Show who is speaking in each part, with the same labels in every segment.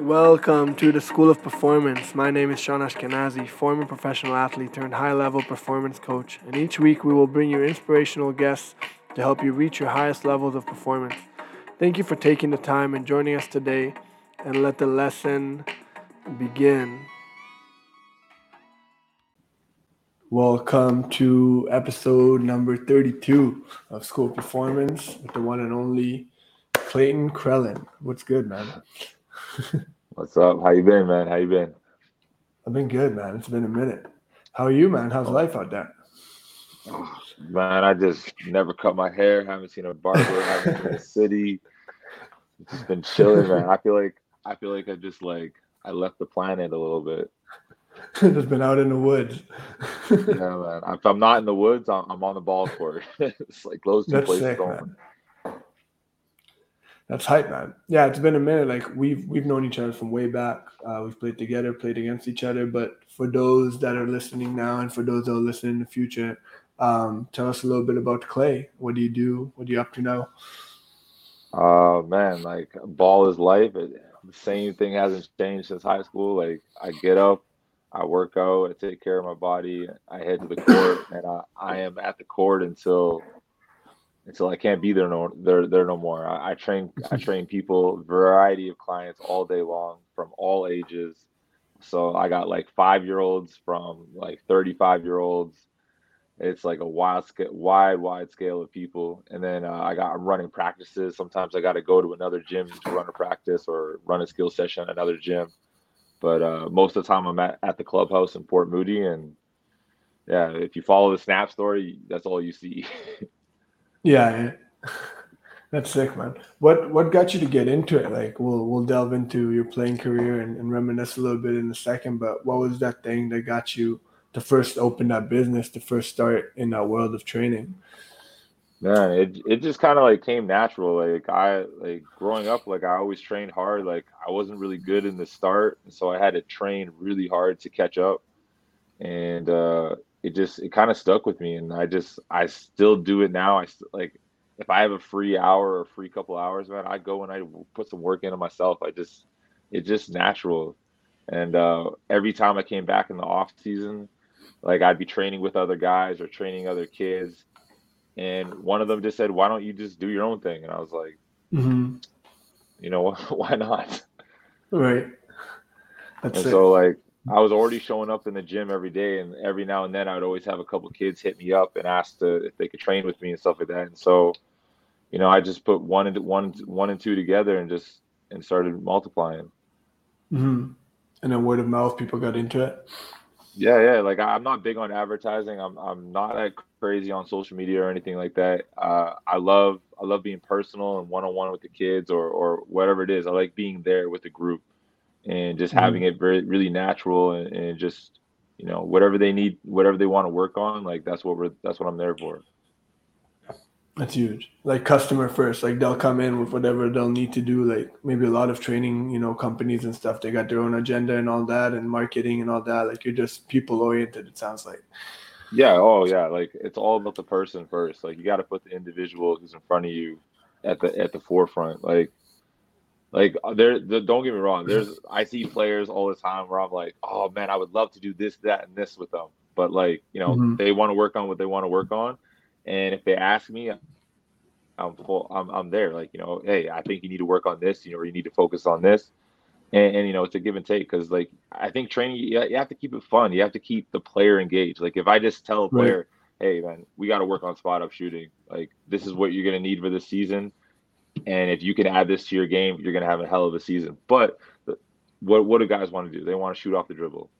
Speaker 1: Welcome to the School of Performance. My name is Sean Ashkenazy, former professional athlete turned high level performance coach, and each week we will bring you inspirational guests to help you reach your highest levels of performance. Thank you for taking the time and joining us today, and let the lesson begin. Welcome to episode number 32 of School Performance with the one and only Clayton Crellin. What's good, man?
Speaker 2: What's up? How you been, man? How you been?
Speaker 1: I've been good, man. It's been a minute. How are you, man? How's oh. life out there?
Speaker 2: Oh, man, I just never cut my hair. Haven't seen a barber. haven't been in the city. Just been chilling, man. I feel like I feel like I just like I left the planet a little bit.
Speaker 1: just been out in the woods.
Speaker 2: yeah, man. If I'm not in the woods, I'm, I'm on the ball court. it's like those two That's places sick.
Speaker 1: That's hype, man. Yeah, it's been a minute. Like we've we've known each other from way back. Uh, we've played together, played against each other. But for those that are listening now, and for those that will listen in the future, um, tell us a little bit about Clay. What do you do? What are you up to now?
Speaker 2: Uh man, like ball is life. It, the same thing hasn't changed since high school. Like I get up, I work out, I take care of my body, I head to the court, and I, I am at the court until until I can't be there no there there no more. I, I train I train people, variety of clients all day long from all ages. So I got like five year olds from like 35 year olds. It's like a wild, wide, wide scale of people. And then uh, I got I'm running practices. Sometimes I got to go to another gym to run a practice or run a skill session at another gym. But uh, most of the time I'm at, at the clubhouse in Port Moody, and yeah, if you follow the Snap story, that's all you see.
Speaker 1: Yeah, that's sick, man. What what got you to get into it? Like, we'll we'll delve into your playing career and, and reminisce a little bit in a second. But what was that thing that got you to first open that business, to first start in that world of training?
Speaker 2: Man, it it just kind of like came natural. Like I like growing up, like I always trained hard. Like I wasn't really good in the start, and so I had to train really hard to catch up. And uh, it just it kind of stuck with me and i just i still do it now. I like if i have a free hour or free couple hours man i go and i put some work into myself. I just it's just natural. And uh, every time i came back in the off season like i'd be training with other guys or training other kids and one of them just said why don't you just do your own thing? And i was like mm-hmm. you know why not?
Speaker 1: Right.
Speaker 2: That's and it. so like I was already showing up in the gym every day, and every now and then I would always have a couple kids hit me up and ask to, if they could train with me and stuff like that. And so, you know, I just put one and one, one and two together and just and started multiplying.
Speaker 1: Mm-hmm. And then word of mouth, people got into it.
Speaker 2: Yeah, yeah. Like I'm not big on advertising. I'm I'm not that crazy on social media or anything like that. Uh, I love I love being personal and one on one with the kids or or whatever it is. I like being there with the group and just mm-hmm. having it very really natural and, and just you know whatever they need whatever they want to work on like that's what we're that's what i'm there for.
Speaker 1: That's huge. Like customer first like they'll come in with whatever they'll need to do like maybe a lot of training you know companies and stuff they got their own agenda and all that and marketing and all that like you're just people oriented it sounds like.
Speaker 2: Yeah oh yeah like it's all about the person first like you got to put the individual who's in front of you at the at the forefront like like uh, there, the, don't get me wrong. There's I see players all the time where I'm like, oh man, I would love to do this, that, and this with them. But like, you know, mm-hmm. they want to work on what they want to work on, and if they ask me, I'm full. I'm I'm there. Like, you know, hey, I think you need to work on this. You know, or you need to focus on this, and, and you know, it's a give and take because like I think training, you, you have to keep it fun. You have to keep the player engaged. Like if I just tell a player, right. hey man, we got to work on spot up shooting. Like this is what you're gonna need for this season and if you can add this to your game, you're going to have a hell of a season. But what what do guys want to do? They want to shoot off the dribble,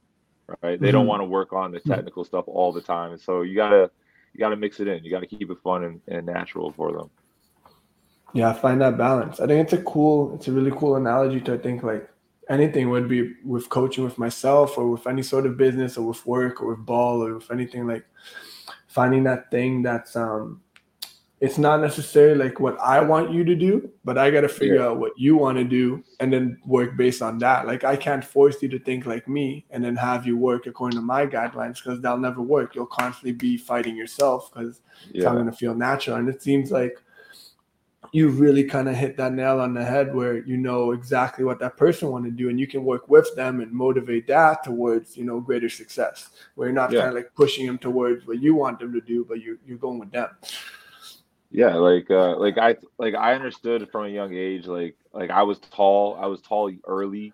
Speaker 2: right? They mm-hmm. don't want to work on the technical stuff all the time. And so you gotta you gotta mix it in. You gotta keep it fun and, and natural for them.
Speaker 1: Yeah, find that balance. I think it's a cool, it's a really cool analogy to I think like anything would be with coaching with myself or with any sort of business or with work or with ball or with anything like finding that thing that's um it's not necessarily like what I want you to do, but I got to figure yeah. out what you want to do and then work based on that. Like I can't force you to think like me and then have you work according to my guidelines because that'll never work. You'll constantly be fighting yourself because yeah. it's not going to feel natural. And it seems like you really kind of hit that nail on the head where you know exactly what that person want to do and you can work with them and motivate that towards you know greater success where you're not yeah. kind of like pushing them towards what you want them to do but you, you're going with them
Speaker 2: yeah like uh like i like i understood from a young age like like i was tall i was tall early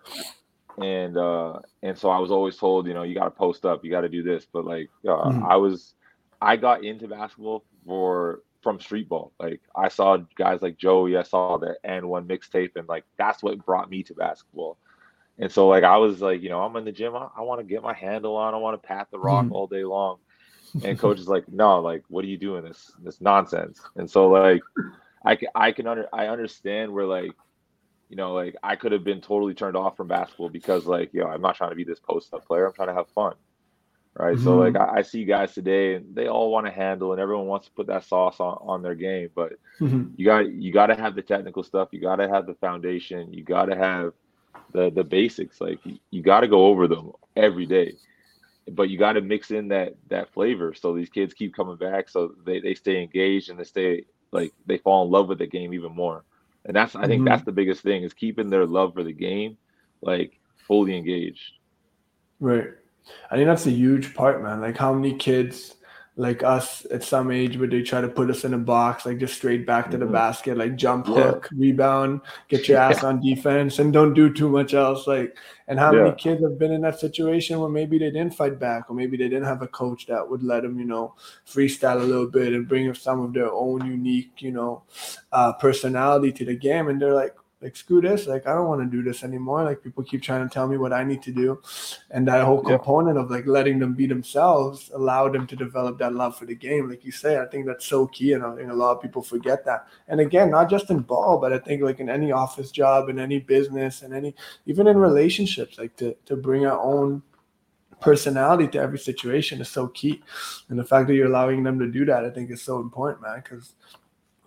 Speaker 2: and uh and so i was always told you know you got to post up you got to do this but like uh, mm-hmm. i was i got into basketball for from street ball. Like I saw guys like Joey, I saw the AND1 mixtape, and like that's what brought me to basketball. And so like I was like, you know, I'm in the gym, I, I want to get my handle on, I want to pat the rock mm all day long. And coach is like, no, like what are you doing this this nonsense? And so like I can I can under I understand where like you know like I could have been totally turned off from basketball because like yo, I'm not trying to be this post up player. I'm trying to have fun right? Mm-hmm. So like I, I, see guys today, and they all want to handle, and everyone wants to put that sauce on, on their game. But mm-hmm. you got you got to have the technical stuff. You got to have the foundation. You got to have the the basics. Like you, you got to go over them every day. But you got to mix in that that flavor so these kids keep coming back, so they they stay engaged and they stay like they fall in love with the game even more. And that's I think mm-hmm. that's the biggest thing is keeping their love for the game like fully engaged.
Speaker 1: Right. I think that's a huge part, man. Like how many kids like us at some age where they try to put us in a box, like just straight back to the mm-hmm. basket, like jump hook, yeah. rebound, get your ass yeah. on defense, and don't do too much else. Like, and how yeah. many kids have been in that situation where maybe they didn't fight back, or maybe they didn't have a coach that would let them, you know, freestyle a little bit and bring some of their own unique, you know, uh, personality to the game, and they're like, like screw this like i don't want to do this anymore like people keep trying to tell me what i need to do. And that whole component yeah. of like letting them be themselves allowed them to develop that love for the game like you say i think that's so key and I think a lot of people forget that. And again not just in ball but i think like in any office job in any business and any even in relationships like to, to bring our own personality to every situation is so key. And the fact that you're allowing them to do that i think is so important man because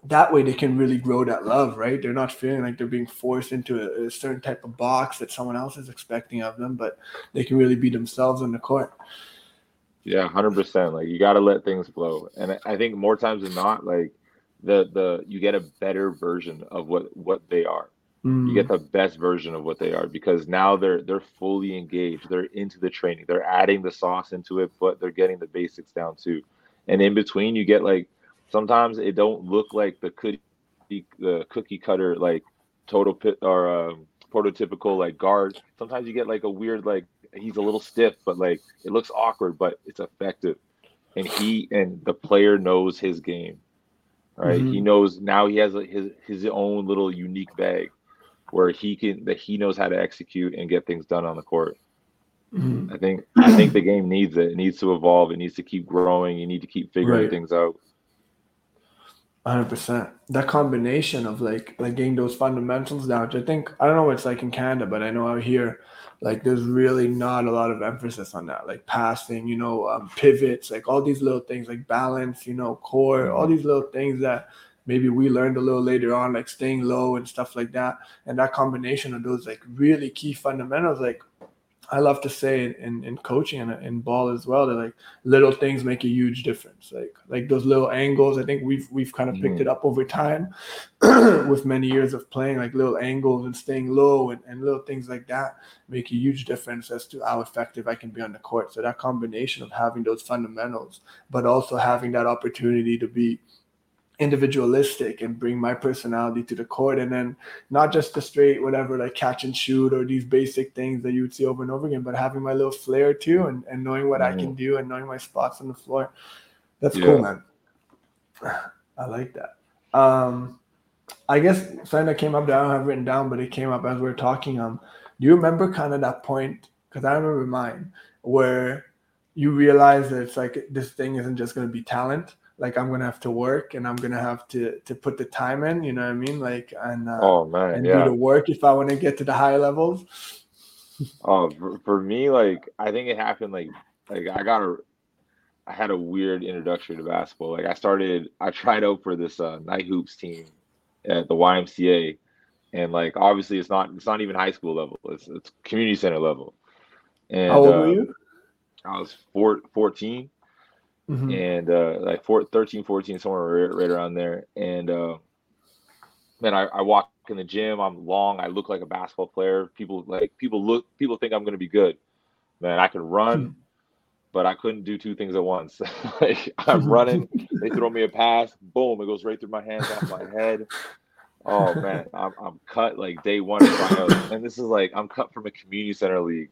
Speaker 1: that way they can really grow that love, right? They're not feeling like they're being forced into a, a, certain type of box that someone else is expecting of them, but they can really be themselves on the court.
Speaker 2: Yeah, hundred percent. Like you got to let things flow, and I think more times than not, like the the you get a better version of what what they are. Mm. You get the best version of what they are because now they're they're fully engaged. They're into the training. They're adding the sauce into it, but they're getting the basics down too. And in between, you get like sometimes it don't look like the cookie the cookie cutter like total pit or um, prototypical like guard. Sometimes you get like a weird like he's a little stiff, but like it looks awkward, but it's effective. And he and the player knows his game, right? Mm-hmm. He knows now he has a, his his own little unique bag where he can that he knows how to execute and get things done on the court. Mm-hmm. I think I think the game needs it. It needs to evolve. It needs to keep growing. You need to keep figuring right. things out.
Speaker 1: Hundred percent. That combination of like like getting those fundamentals down. Which I think I don't know what it's like in Canada, but I know out here, like there's really not a lot of emphasis on that. Like passing, you know, um, pivots, like all these little things, like balance, you know, core, all these little things that maybe we learned a little later on, like staying low and stuff like that. And that combination of those like really key fundamentals, like I love to say in, in coaching and in ball as well that like little things make a huge difference. Like like those little angles. I think we've we've kind of picked mm. it up over time with many years of playing, like little angles and staying low and, and little things like that make a huge difference as to how effective I can be on the court. So that combination of having those fundamentals, but also having that opportunity to be individualistic and bring my personality to the court. And then not just the straight whatever like catch and shoot or these basic things that you would see over and over again but having my little flair too and, and knowing what mm-hmm. i can do and knowing my spots on the floor. That's yeah. cool man. I like that. Um i guess something that came up that i don't have written down but it came up as we are talking um do you remember kind of that point? Because i remember mine where you realize that it's like this thing isn't just going to be talent like I'm gonna have to work and I'm gonna have to to put the time in. You know what I mean? Like and uh,
Speaker 2: oh man,
Speaker 1: and
Speaker 2: yeah.
Speaker 1: do the work if I want to get to the high levels.
Speaker 2: Oh, for, for me, like I think it happened like like I got a I had a weird introduction to basketball. Like I started, I tried out for this uh, night hoops team at the YMCA, and like obviously it's not it's not even high school level. It's it's community center level.
Speaker 1: And how old uh, were you?
Speaker 2: I was four, 14 mm-hmm. and uh, like four, 13, 14, somewhere right, right around there. And uh, man, I, I walk in the gym. I'm long. I look like a basketball player. People like people look. People think I'm gonna be good. Man, I can run, hmm. but I couldn't do two things at once. like I'm running, they throw me a pass, boom, it goes right through my hands, off my head. Oh man, I'm, I'm cut like day one and this is like I'm cut from a community center league.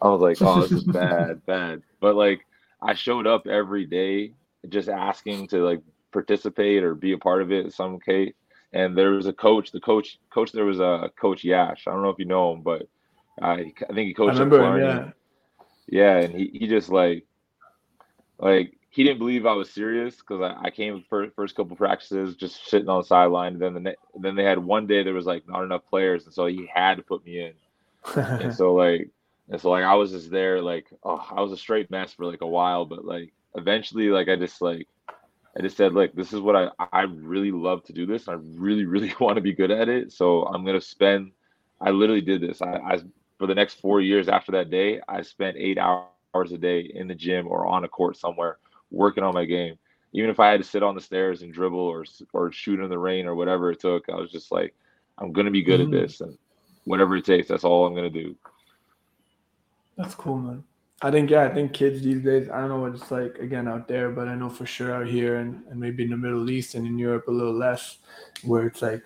Speaker 2: I was like, oh, this is bad, bad. But like, I showed up every day, just asking to like participate or be a part of it in some case. And there was a coach. The coach, coach, there was a coach Yash. I don't know if you know him, but I, I think he coached. I remember, yeah. Yeah, and he, he just like, like he didn't believe I was serious because I, I came first first couple practices just sitting on the sideline. And then the then they had one day there was like not enough players, and so he had to put me in. and so like and so like I was just there like oh I was a straight mess for like a while, but like eventually like I just like I just said like this is what I I really love to do this. I really really want to be good at it. So I'm gonna spend. I literally did this. I, I for the next four years after that day, I spent eight hours a day in the gym or on a court somewhere working on my game. Even if I had to sit on the stairs and dribble or or shoot in the rain or whatever it took, I was just like, I'm gonna be good mm-hmm. at this and whatever it takes. That's all I'm gonna do.
Speaker 1: That's cool, man. I think yeah, I think kids these days, I don't know what it's like again out there, but I know for sure out here and, and maybe in the Middle East and in Europe a little less, where it's like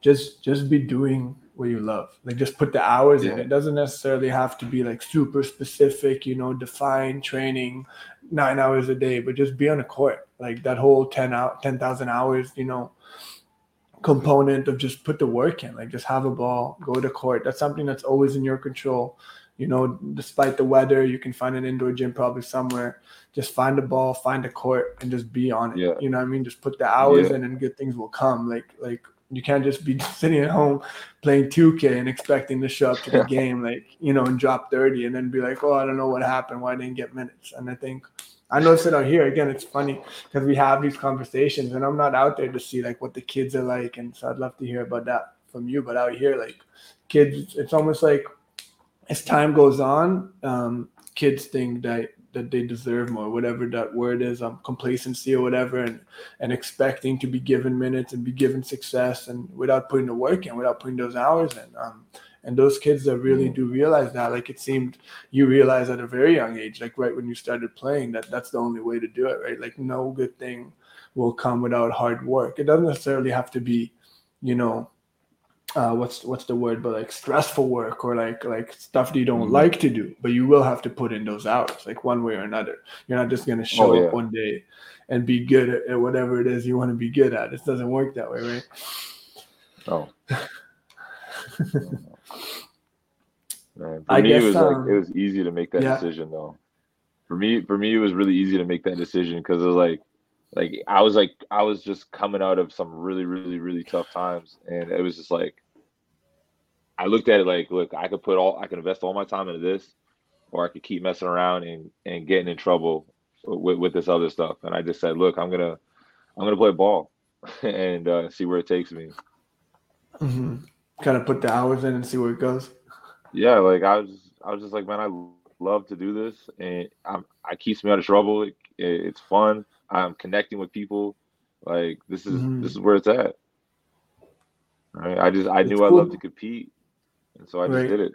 Speaker 1: just just be doing what you love. Like just put the hours yeah. in. It doesn't necessarily have to be like super specific, you know, defined training nine hours a day, but just be on a court. Like that whole 10 out 10,000 hours, you know, component of just put the work in. Like just have a ball, go to court. That's something that's always in your control you know, despite the weather, you can find an indoor gym probably somewhere. Just find a ball, find a court, and just be on it. Yeah. You know I mean? Just put the hours yeah. in, and good things will come. Like like you can't just be sitting at home playing 2K and expecting to show up to the game, like you know, and drop 30, and then be like, oh, I don't know what happened, why I didn't get minutes. And I think I noticed it out here again. It's funny because we have these conversations, and I'm not out there to see like what the kids are like, and so I'd love to hear about that from you. But out here, like kids, it's almost like as time goes on, um, kids think that that they deserve more, whatever that word is, um, complacency or whatever, and and expecting to be given minutes and be given success, and without putting the work in, without putting those hours in. Um, and those kids that really mm. do realize that, like it seemed you realized at a very young age, like right when you started playing, that that's the only way to do it, right? Like no good thing will come without hard work. It doesn't necessarily have to be, you know, uh, what's what's the word but like stressful work or like like stuff that you don't mm-hmm. like to do but you will have to put in those hours like one way or another you're not just going to oh, show oh, yeah. up one day and be good at, at, whatever it is you want to be good at it doesn't work that way right
Speaker 2: oh for I me, guess, it was um, like it was easy to make that yeah. decision though. For me, for me, it was really easy to make that decision because it was like like I was like I was just coming out of some really really really tough times, and it was just like I looked at it like, look, I could put all I could invest all my time into this, or I could keep messing around and and getting in trouble with with this other stuff. And I just said, look, I'm gonna I'm gonna play ball and uh, see where it takes me.
Speaker 1: Mm-hmm. Kind of put the hours in and see where it goes.
Speaker 2: Yeah, like I was I was just like, man, I love to do this, and I'm, I keeps me out of trouble. It, it, it's fun I'm connecting with people. Like this is mm-hmm. this is where it's at. Right. I just I it's knew cool. I loved to compete, and so I just right. did it.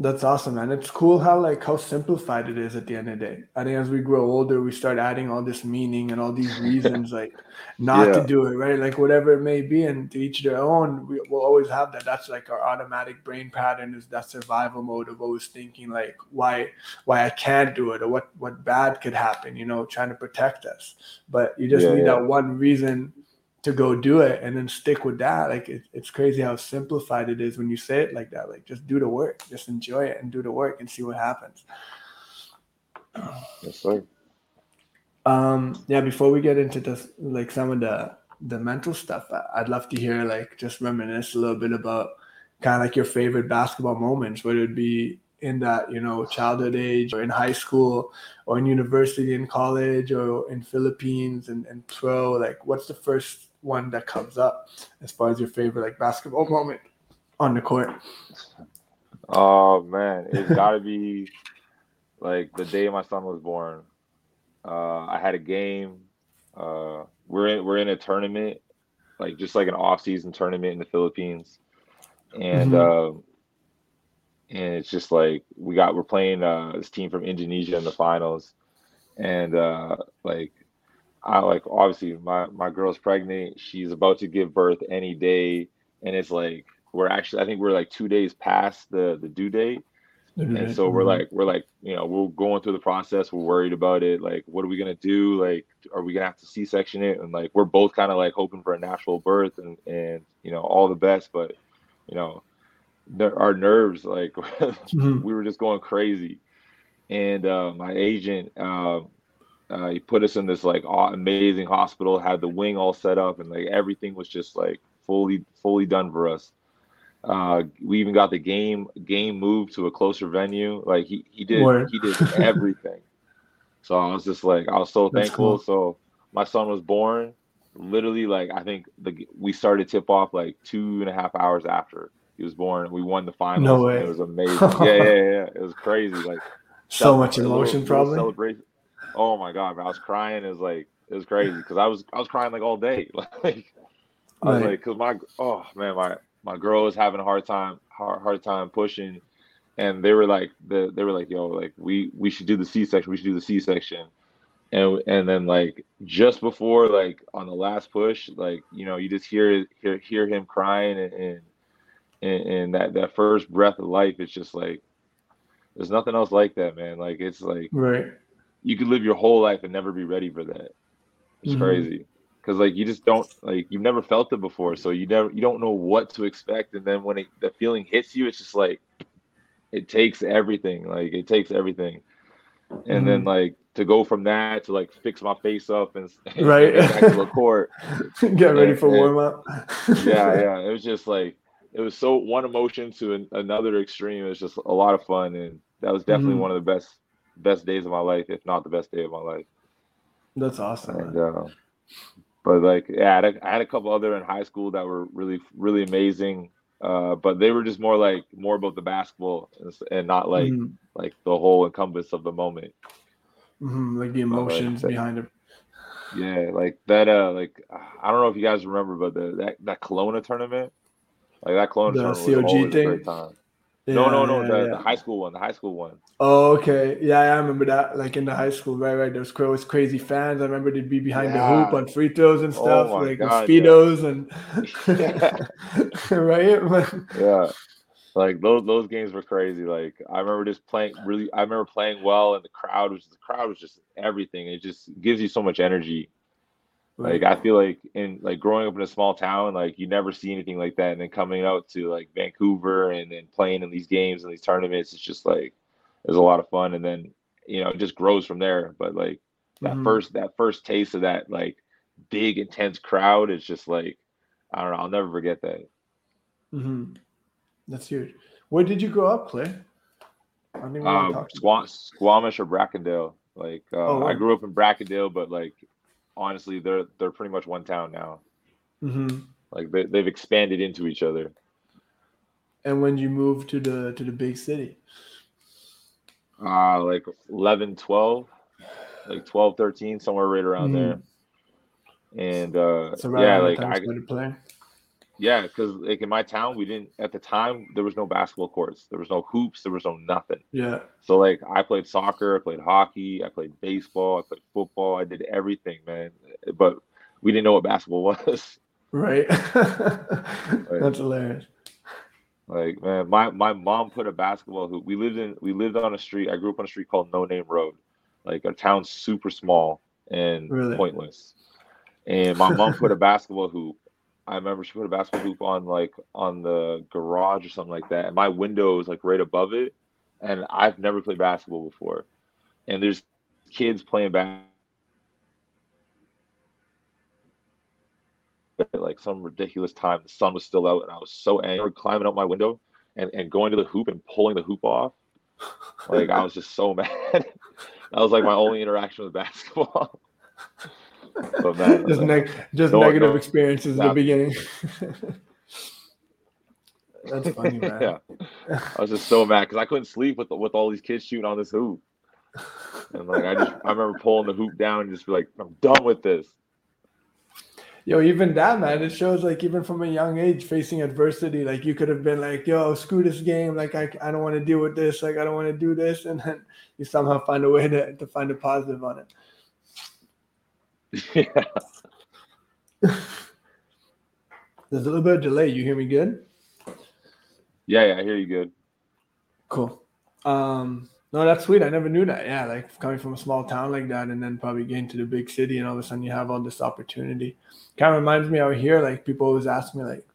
Speaker 1: That's awesome, man. It's cool how like how simplified it is at the end of the day. I think as we grow older, we start adding all this meaning and all these reasons like not yeah. to do it, right? Like whatever it may be, and to each their own. We will always have that. That's like our automatic brain pattern is that survival mode of always thinking like why why I can't do it or what what bad could happen, you know, trying to protect us. But you just yeah, need yeah. that one reason to go do it and then stick with that. Like it, it's crazy how simplified it is when you say it like that. Like just do the work, just enjoy it and do the work and see what happens.
Speaker 2: Yes, sir.
Speaker 1: Um, yeah, before we get into this, like some of the the mental stuff, I'd love to hear like just reminisce a little bit about kind of like your favorite basketball moments, whether it be in that you know childhood age or in high school or in university in college or in philippines and, and pro like what's the first one that comes up as far as your favorite like basketball moment on the court?
Speaker 2: Oh man, it's got to be like the day my son was born. Uh, I had a game. Uh, we're in we're in a tournament, like just like an off-season tournament in the Philippines, and mm-hmm. uh, and it's just like we got we're playing uh, this team from Indonesia in the finals, and uh, like I like obviously my my girl's pregnant. She's about to give birth any day, and it's like we're actually I think we're like two days past the the due date, and so we're like we're like you know we're going through the process. We're worried about it. Like what are we gonna do? Like are we gonna have to C section it? And like we're both kind of like hoping for a natural birth and and you know all the best, but you know our nerves like mm-hmm. we were just going crazy. And uh, my agent. Uh, uh, he put us in this like amazing hospital, had the wing all set up, and like everything was just like fully fully done for us. Uh, we even got the game game moved to a closer venue. Like he he did Word. he did everything. so I was just like I was so That's thankful. Cool. So my son was born literally like I think the we started tip off like two and a half hours after he was born. We won the finals. No way. It was amazing. yeah, yeah, yeah. It was crazy. Like
Speaker 1: so much emotion, little, probably.
Speaker 2: Celebration oh my god, man, I was crying. It was like it was crazy because I was I was crying like all day. like I was like, because my oh man, my my girl was having a hard time hard hard time pushing, and they were like the they were like yo like we we should do the C section we should do the C section, and and then like just before like on the last push like you know you just hear hear hear him crying and and, and that that first breath of life it's just like there's nothing else like that man like it's like
Speaker 1: right
Speaker 2: you could live your whole life and never be ready for that. It's mm-hmm. crazy because like you just don't like you've never felt it before, so you never you don't know what to expect, and then when it, the feeling hits you, it's just like it takes everything. Like it takes everything, and mm-hmm. then like to go from that to like fix my face up and,
Speaker 1: right
Speaker 2: and back to the court,
Speaker 1: get ready for warm up.
Speaker 2: yeah, yeah, it was just like it was so one emotion to an, another extreme. It was just a lot of fun, and that was definitely mm-hmm. one of the best best days of my life, if not the best day of my life.
Speaker 1: That's awesome.
Speaker 2: And, uh, but like, yeah, I had, a, I had, a couple other in high school that were really, really amazing. Uh, but they were just more like more about the basketball and, and not like mm-hmm. like the whole encompass of the moment.
Speaker 1: Mm-hmm, like the emotions like, behind it.
Speaker 2: Yeah, like that. Uh, like I don't know if you guys remember, but the that that Kelowna tournament, like that Kelowna the tournament COG was thing. time. Yeah, no, no, no. Yeah, the, yeah. the, high school one. The high school one.
Speaker 1: Oh, okay. Yeah, I remember that. Like in the high school, right, right. There was crazy fans. I remember they'd be behind the hoop on free throws and oh stuff, oh like God, speedos and right.
Speaker 2: yeah, like those those games were crazy. Like I remember just playing really. I remember playing well, and the crowd was the crowd was just everything. It just gives you so much energy. Like I feel like in like growing up in a small town, like you never see anything like that, and then coming out to like Vancouver and then playing in these games and these tournaments, it's just like it's a lot of fun, and then you know it just grows from there. But like that mm-hmm. first that first taste of that like big intense crowd is just like I don't know, I'll never forget that.
Speaker 1: Mm-hmm. That's huge. Where did you grow up, Clay?
Speaker 2: I don't even um, Squamish or Brackendale. Like uh, oh, wow. I grew up in Brackendale, but like honestly, they're they're pretty much one town now.
Speaker 1: Mm-hmm.
Speaker 2: Like they, they've expanded into each other.
Speaker 1: And when you moved to the to the big city?
Speaker 2: Uh like 11, 12, like 12, 13, somewhere right around mm-hmm. there. And uh yeah, like I yeah, because like in my town, we didn't at the time there was no basketball courts, there was no hoops, there was no nothing.
Speaker 1: Yeah.
Speaker 2: So like I played soccer, I played hockey, I played baseball, I played football, I did everything, man. But we didn't know what basketball was.
Speaker 1: Right. That's hilarious.
Speaker 2: Like man, my my mom put a basketball hoop. We lived in we lived on a street. I grew up on a street called No Name Road. Like our town's super small and really? pointless. And my mom put a basketball hoop I remember she put a basketball hoop on like on the garage or something like that, and my window was like right above it. And I've never played basketball before, and there's kids playing basketball like some ridiculous time. The sun was still out, and I was so angry, climbing up my window and, and going to the hoop and pulling the hoop off. Like I was just so mad. that was like my only interaction with basketball.
Speaker 1: Man, just, uh, neg- just no, negative no, experiences at the beginning. That's funny, man. yeah,
Speaker 2: I was just so mad because I couldn't sleep with with all these kids shooting on this hoop, and like I just I remember pulling the hoop down and just be like, I'm done with this.
Speaker 1: Yo, even that man, it shows like even from a young age facing adversity, like you could have been like, yo, screw this game, like I, I don't want to deal with this, like I don't want to do this, and then you somehow find a way to, to find a positive on it. Yeah. There's a little bit of delay. You hear me good?
Speaker 2: Yeah, yeah, I hear you good.
Speaker 1: Cool. Um, no, that's sweet. I never knew that. Yeah, like coming from a small town like that, and then probably getting to the big city, and all of a sudden you have all this opportunity. Kind of reminds me out here. Like people always ask me, like,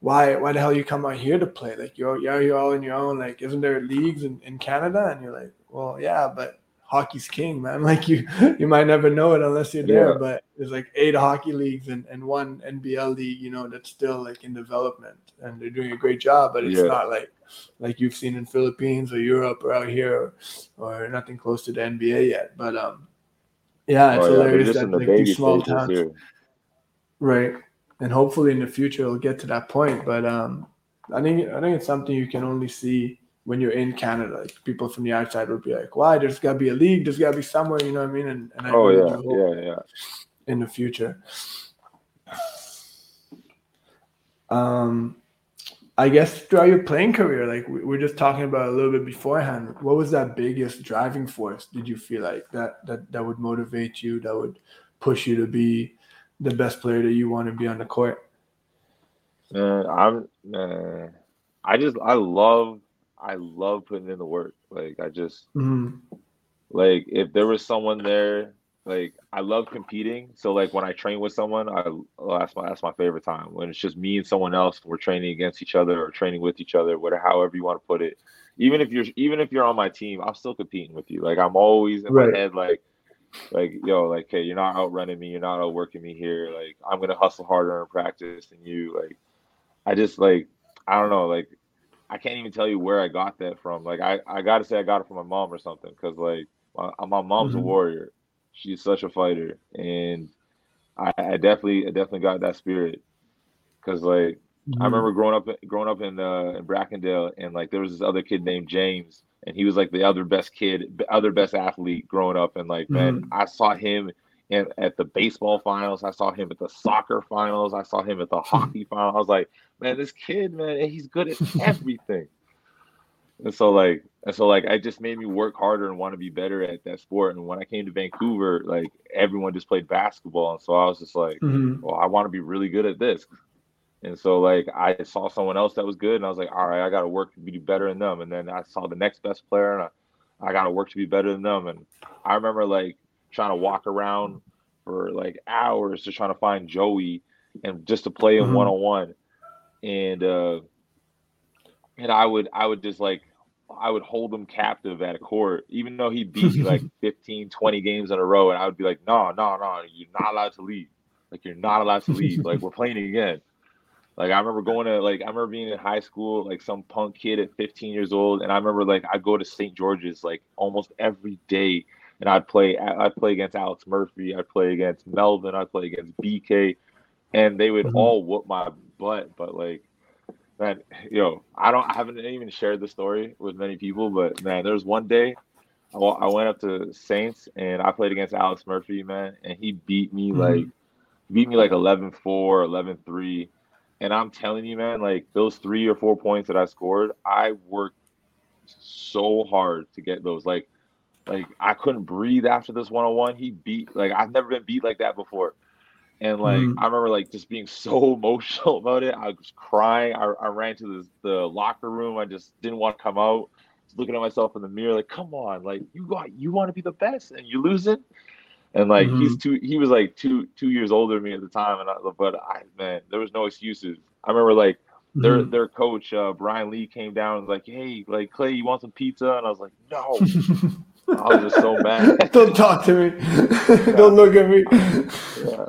Speaker 1: why, why the hell you come out here to play? Like you're, you're, you're all in your own. Like, isn't there leagues in, in Canada? And you're like, well, yeah, but hockey's king, man. Like you, you might never know it unless you're there. Yeah. But there's like eight hockey leagues and, and one NBL league, you know, that's still like in development, and they're doing a great job. But it's yeah. not like like you've seen in Philippines or Europe or out here or, or nothing close to the NBA yet. But um, yeah, it's oh, hilarious that like these small towns, here. right? And hopefully in the future it'll get to that point. But um, I think I think it's something you can only see when you're in Canada. Like people from the outside would be like, "Why? There's got to be a league. There's got to be somewhere." You know what I mean? And, and I
Speaker 2: oh yeah, yeah, yeah.
Speaker 1: In the future. Um, I guess throughout your playing career, like we were just talking about a little bit beforehand, what was that biggest driving force? Did you feel like that that that would motivate you, that would push you to be the best player that you want to be on the court?
Speaker 2: Uh, I'm. Uh, I just I love I love putting in the work. Like I just mm-hmm. like if there was someone there like I love competing. So like when I train with someone, I oh, that's my that's my favorite time. When it's just me and someone else, we're training against each other or training with each other, whatever however you want to put it. Even if you're even if you're on my team, I'm still competing with you. Like I'm always in right. my head like like yo, like hey, you're not outrunning me, you're not outworking me here. Like I'm gonna hustle harder in practice than you. Like I just like I don't know, like I can't even tell you where I got that from. Like I, I gotta say I got it from my mom or something because like my, my mom's mm-hmm. a warrior she's such a fighter, and I, I definitely I definitely got that spirit because like mm-hmm. I remember growing up growing up in uh, in Brackendale, and like there was this other kid named James, and he was like the other best kid, other best athlete growing up, and like mm-hmm. man, I saw him. In, at the baseball finals, I saw him at the soccer finals. I saw him at the hockey final. I was like, man, this kid, man, he's good at everything. and so like and so like I just made me work harder and want to be better at that sport. And when I came to Vancouver, like everyone just played basketball. And so I was just like, mm-hmm. well, I want to be really good at this. And so like I saw someone else that was good and I was like, all right, I gotta work to be better than them. And then I saw the next best player and I, I gotta work to be better than them. And I remember like trying to walk around for like hours to trying to find Joey and just to play him one on one. And uh and I would I would just like I would hold him captive at a court, even though he beat me like 15, 20 games in a row. And I would be like, no, no, no, you're not allowed to leave. Like, you're not allowed to leave. like, we're playing again. Like, I remember going to, like, I remember being in high school, like, some punk kid at 15 years old. And I remember, like, I'd go to St. George's, like, almost every day. And I'd play, I'd play against Alex Murphy. I'd play against Melvin. I'd play against BK. And they would mm-hmm. all whoop my butt. But, like, man, yo, I don't, I haven't even shared the story with many people, but man, there was one day I, I went up to Saints and I played against Alex Murphy, man, and he beat me mm-hmm. like, beat me like 11 4, 11 3. And I'm telling you, man, like those three or four points that I scored, I worked so hard to get those. Like, like I couldn't breathe after this one on one. He beat like I've never been beat like that before. And like mm. I remember like just being so emotional about it. I was crying. I, I ran to the, the locker room. I just didn't want to come out. Looking at myself in the mirror, like, come on, like you got you want to be the best and you lose it. And like mm-hmm. he's two he was like two two years older than me at the time. And I but I man, there was no excuses. I remember like their mm-hmm. their coach, uh, Brian Lee, came down and was like, Hey, like Clay, you want some pizza? And I was like, No. I was just so mad.
Speaker 1: Don't talk to me. Don't look at me.
Speaker 2: Yeah.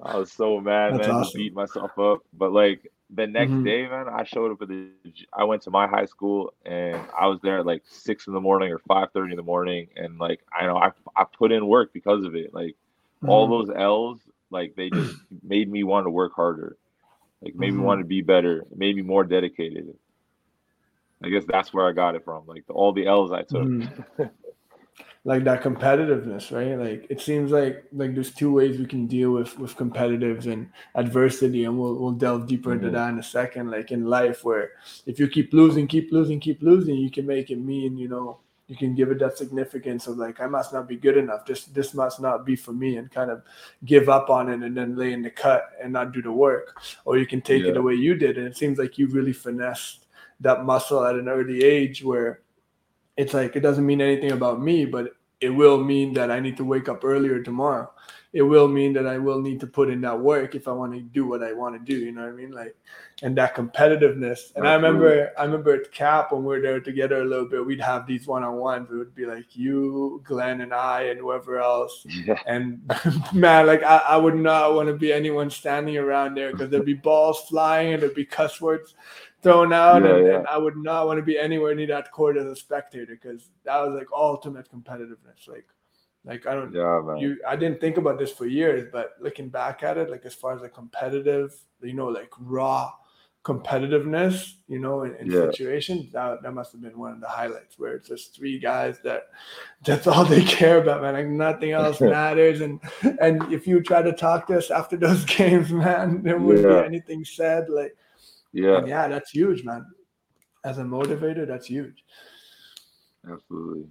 Speaker 2: I was so mad, That's man. Awesome. beat myself up. But like the next mm-hmm. day, man, I showed up at the. I went to my high school and I was there at like six in the morning or five thirty in the morning, and like I know I I put in work because of it. Like mm-hmm. all those L's, like they just made me want to work harder. Like made mm-hmm. me want to be better, made me more dedicated. I guess that's where I got it from. Like the, all the L's I took.
Speaker 1: Mm-hmm. like that competitiveness, right? Like it seems like like there's two ways we can deal with with competitives and adversity, and we'll we'll delve deeper mm-hmm. into that in a second. Like in life, where if you keep losing, keep losing, keep losing, you can make it mean, you know, you can give it that significance of like I must not be good enough. This this must not be for me, and kind of give up on it and then lay in the cut and not do the work. Or you can take yeah. it the way you did, and it seems like you really finessed that muscle at an early age where it's like it doesn't mean anything about me, but it will mean that I need to wake up earlier tomorrow. It will mean that I will need to put in that work if I want to do what I want to do. You know what I mean? Like, and that competitiveness. And I remember, I remember at Cap when we were there together a little bit, we'd have these one on ones. It would be like you, Glenn, and I, and whoever else. Yeah. And man, like I, I would not want to be anyone standing around there because there'd be balls flying and there'd be cuss words thrown out, yeah, and, yeah. and, I would not want to be anywhere near that court as a spectator because that was like ultimate competitiveness. Like, like I don't, yeah, man. you, I didn't think about this for years, but looking back at it, like as far as like competitive, you know, like raw competitiveness, you know, in, in yeah. situations, that, that must have been one of the highlights where it's just three guys that that's all they care about, man. Like nothing else matters. And and if you try to talk to us after those games, man, there wouldn't yeah. be anything said. Like
Speaker 2: yeah.
Speaker 1: And yeah, that's huge, man. As a motivator, that's huge.
Speaker 2: Absolutely.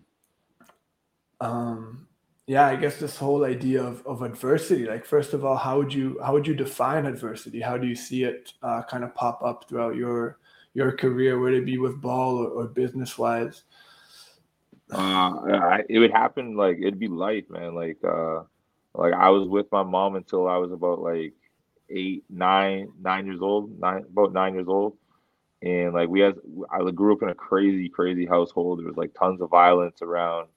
Speaker 1: Um yeah, I guess this whole idea of, of adversity, like first of all, how would you how would you define adversity? How do you see it uh, kind of pop up throughout your your career, whether it be with ball or, or business wise?
Speaker 2: Uh, it would happen like it'd be life, man. Like, uh, like I was with my mom until I was about like eight, nine, nine years old, nine about nine years old, and like we had, I grew up in a crazy, crazy household. There was like tons of violence around,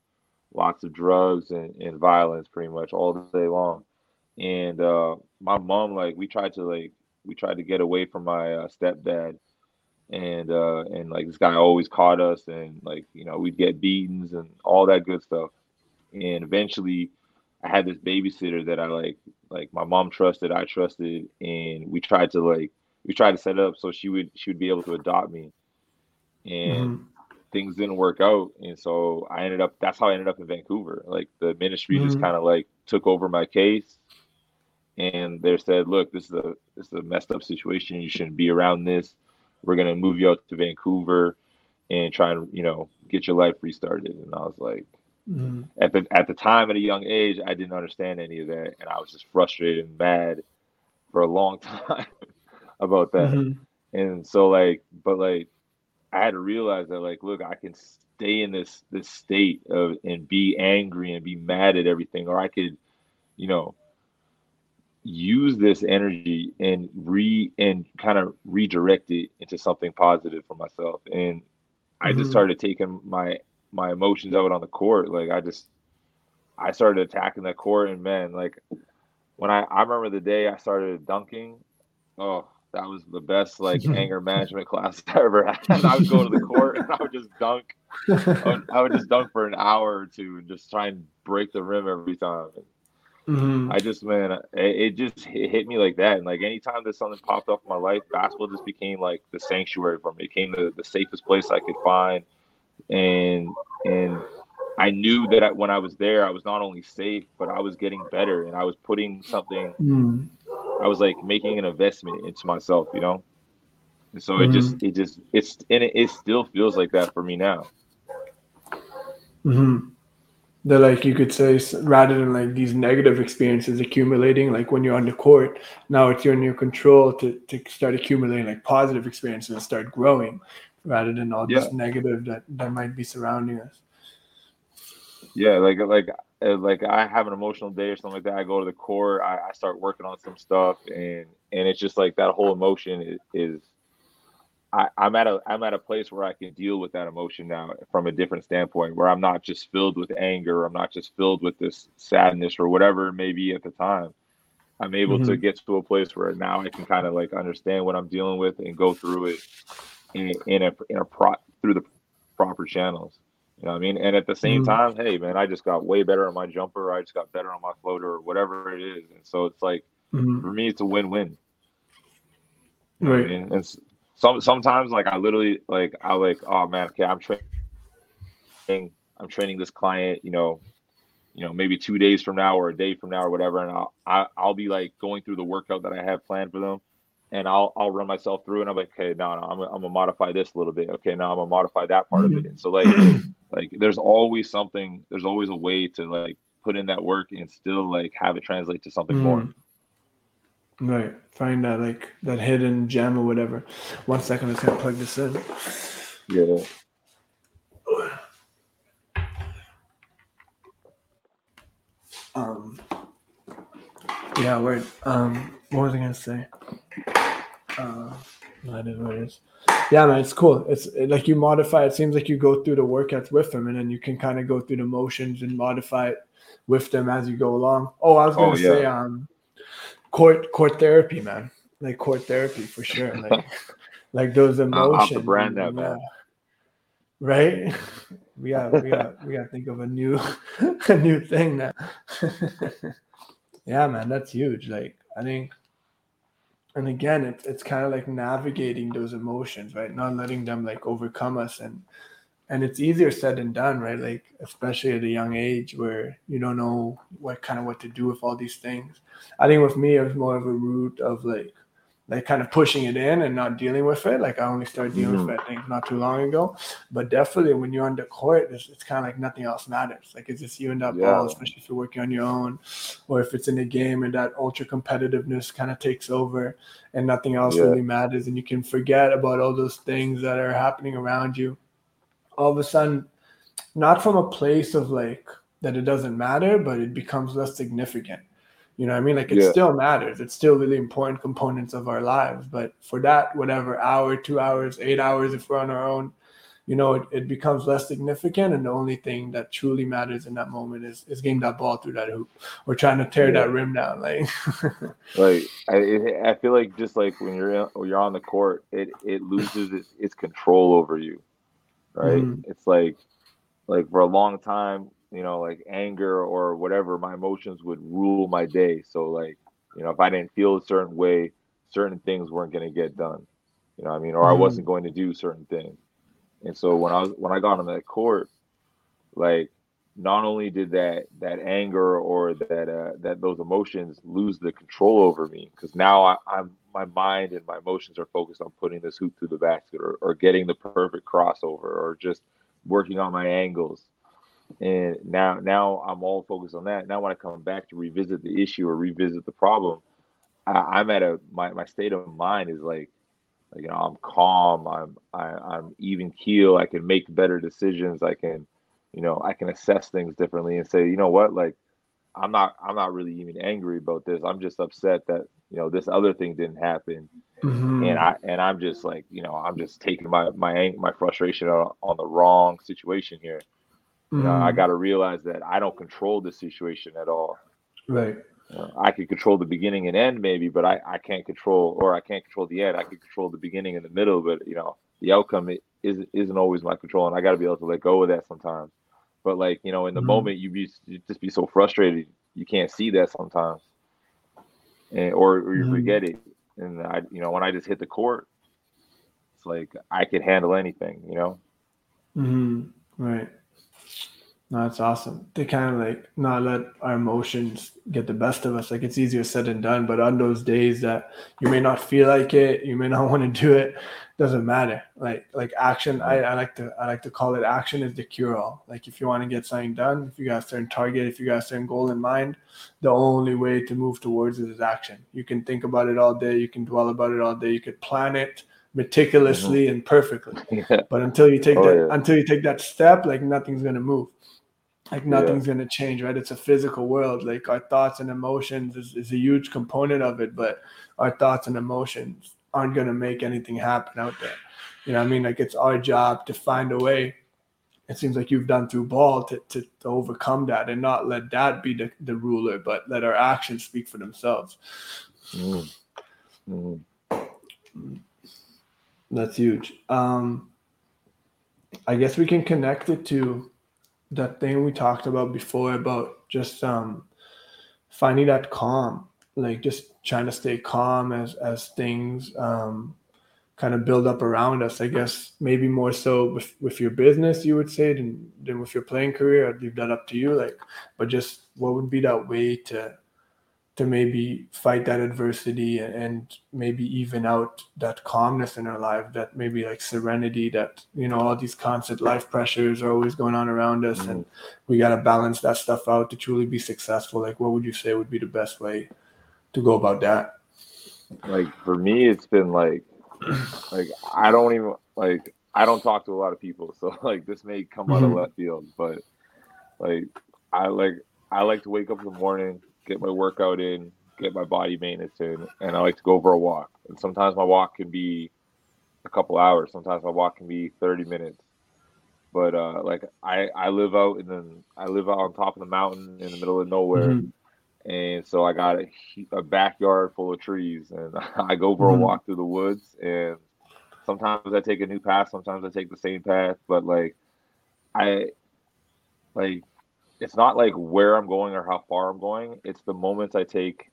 Speaker 2: lots of drugs and, and violence, pretty much all day long. And uh, my mom, like, we tried to like we tried to get away from my uh, stepdad, and uh, and like this guy always caught us, and like you know we'd get beatings and all that good stuff. And eventually, I had this babysitter that I like like my mom trusted, I trusted, and we tried to like we tried to set it up so she would she would be able to adopt me. And mm-hmm. things didn't work out. And so I ended up that's how I ended up in Vancouver. Like the ministry mm-hmm. just kind of like took over my case and they said, look, this is a this is a messed up situation. You shouldn't be around this. We're gonna move you out to Vancouver and try and, you know, get your life restarted. And I was like, Mm-hmm. At the at the time, at a young age, I didn't understand any of that, and I was just frustrated and mad for a long time about that. Mm-hmm. And so, like, but like, I had to realize that, like, look, I can stay in this this state of and be angry and be mad at everything, or I could, you know, use this energy and re and kind of redirect it into something positive for myself. And I mm-hmm. just started taking my my emotions out on the court. Like I just I started attacking the court and man, like when I I remember the day I started dunking, oh, that was the best like anger management class I ever had. I would go to the court and I would just dunk. I would, I would just dunk for an hour or two and just try and break the rim every time. Mm-hmm. I just man, it, it just hit me like that. And like anytime that something popped up in my life, basketball just became like the sanctuary for me. It became the, the safest place I could find and and I knew that I, when I was there, I was not only safe, but I was getting better, and I was putting something. Mm. I was like making an investment into myself, you know. And so mm. it just, it just, it's, and it, it still feels like that for me now.
Speaker 1: Hmm. That like you could say, rather than like these negative experiences accumulating, like when you're on the court, now it's in your control to to start accumulating like positive experiences and start growing rather than all yeah. this negative that that might be surrounding us.
Speaker 2: Yeah, like like uh, like I have an emotional day or something like that. I go to the core I, I start working on some stuff, and and it's just like that whole emotion is, is I, I'm at a I'm at a place where I can deal with that emotion now from a different standpoint, where I'm not just filled with anger, I'm not just filled with this sadness or whatever it may be at the time. I'm able mm-hmm. to get to a place where now I can kind of like understand what I'm dealing with and go through it in, in a in a pro through the proper channels. You know what I mean? And at the same mm-hmm. time, hey man, I just got way better on my jumper. I just got better on my floater or whatever it is. And so it's like mm-hmm. for me, it's a win-win. right. I mean? And some sometimes like I literally like I like oh man, okay, I'm training. I'm training this client, you know, you know, maybe two days from now or a day from now or whatever, and I'll I, will i will be like going through the workout that I have planned for them, and I'll I'll run myself through, and I'm like, okay, no, no, I'm I'm gonna modify this a little bit. Okay, now I'm gonna modify that part mm-hmm. of it. And so like like there's always something, there's always a way to like put in that work and still like have it translate to something mm-hmm. more.
Speaker 1: Right. Find that like that hidden gem or whatever. One second, let's plug this in.
Speaker 2: Yeah.
Speaker 1: Um yeah, word. Um what was I gonna say? Uh that is what it is. Yeah, man, it's cool. It's like you modify. It seems like you go through the workouts with them, and then you can kind of go through the motions and modify it with them as you go along. Oh, I was gonna oh, yeah. say, um, court court therapy, man. Like court therapy for sure. Like like those emotions. I'll brand that, man. Right? We got we got we got to think of a new a new thing now. yeah, man, that's huge. Like I think and again it's it's kind of like navigating those emotions right? Not letting them like overcome us. And and it's easier said than done right? Like especially at a young age where you don't know what kind of what to do with all these things. I think with me it was more of a route of like like kind of pushing it in and not dealing with it. Like I only started dealing mm-hmm. with it, I think, not too long ago. But definitely, when you're on the court, it's, it's kind of like nothing else matters. Like it's just you and that yeah. ball, especially if you're working on your own, or if it's in a game and that ultra competitiveness kind of takes over, and nothing else yeah. really matters, and you can forget about all those things that are happening around you. All of a sudden, not from a place of like that it doesn't matter, but it becomes less significant you know what I mean? Like it yeah. still matters. It's still really important components of our lives. But for that, whatever hour, two hours, eight hours, if we're on our own, you know, it, it becomes less significant. And the only thing that truly matters in that moment is, is getting that ball through that hoop or trying to tear yeah. that rim down. Like,
Speaker 2: like I, I feel like just like when you're when you're on the court, it it loses its, its control over you, right? Mm-hmm. It's like like for a long time you know, like anger or whatever, my emotions would rule my day. So like, you know, if I didn't feel a certain way, certain things weren't going to get done. You know I mean? Or mm-hmm. I wasn't going to do certain things. And so when I was when I got on that court, like not only did that that anger or that uh, that those emotions lose the control over me because now I, am my mind and my emotions are focused on putting this hoop through the basket or, or getting the perfect crossover or just working on my angles and now now I'm all focused on that. Now when I come back to revisit the issue or revisit the problem, I, am at a my, my state of mind is like, like you know I'm calm, I'm I, am i am even keel. I can make better decisions. I can, you know, I can assess things differently and say, you know what, like I'm not I'm not really even angry about this. I'm just upset that you know this other thing didn't happen, mm-hmm. and I and I'm just like you know I'm just taking my my my frustration on, on the wrong situation here. You know, I mm. got to realize that I don't control the situation at all.
Speaker 1: Right.
Speaker 2: You know, I can control the beginning and end maybe, but I, I can't control, or I can't control the end. I can control the beginning and the middle, but you know, the outcome is isn't always my control, and I got to be able to let go of that sometimes. But like you know, in the mm-hmm. moment, you be you just be so frustrated, you can't see that sometimes, and or, or you mm-hmm. forget it. And I, you know, when I just hit the court, it's like I could handle anything, you know.
Speaker 1: Mm-hmm. Right. No, that's awesome. To kind of like not let our emotions get the best of us. Like it's easier said than done, but on those days that you may not feel like it, you may not want to do it, doesn't matter. Like like action, I, I like to I like to call it action is the cure all. Like if you want to get something done, if you got a certain target, if you got a certain goal in mind, the only way to move towards it is action. You can think about it all day, you can dwell about it all day, you could plan it meticulously mm-hmm. and perfectly. Yeah. But until you take oh, that yeah. until you take that step, like nothing's gonna move like nothing's yeah. going to change right it's a physical world like our thoughts and emotions is, is a huge component of it but our thoughts and emotions aren't going to make anything happen out there you know i mean like it's our job to find a way it seems like you've done through ball to, to, to overcome that and not let that be the, the ruler but let our actions speak for themselves mm. Mm. that's huge um i guess we can connect it to that thing we talked about before about just um, finding that calm, like just trying to stay calm as as things um, kind of build up around us. I guess maybe more so with with your business, you would say, than than with your playing career. I'd leave that up to you. Like, but just what would be that way to to maybe fight that adversity and maybe even out that calmness in our life, that maybe like serenity, that you know all these constant life pressures are always going on around us, mm-hmm. and we got to balance that stuff out to truly be successful. Like, what would you say would be the best way to go about that?
Speaker 2: Like for me, it's been like like I don't even like I don't talk to a lot of people, so like this may come mm-hmm. out of mm-hmm. left field, but like I like I like to wake up in the morning, get my workout in, get my body maintenance in, and I like to go for a walk. And sometimes my walk can be a couple hours. Sometimes my walk can be 30 minutes. But uh, like I, I live out in the I live out on top of the mountain in the middle of nowhere, mm-hmm and so I got a, a, backyard full of trees, and I go for a mm-hmm. walk through the woods. And sometimes I take a new path, sometimes I take the same path. But like, I like it's not like where I'm going or how far I'm going. It's the moments I take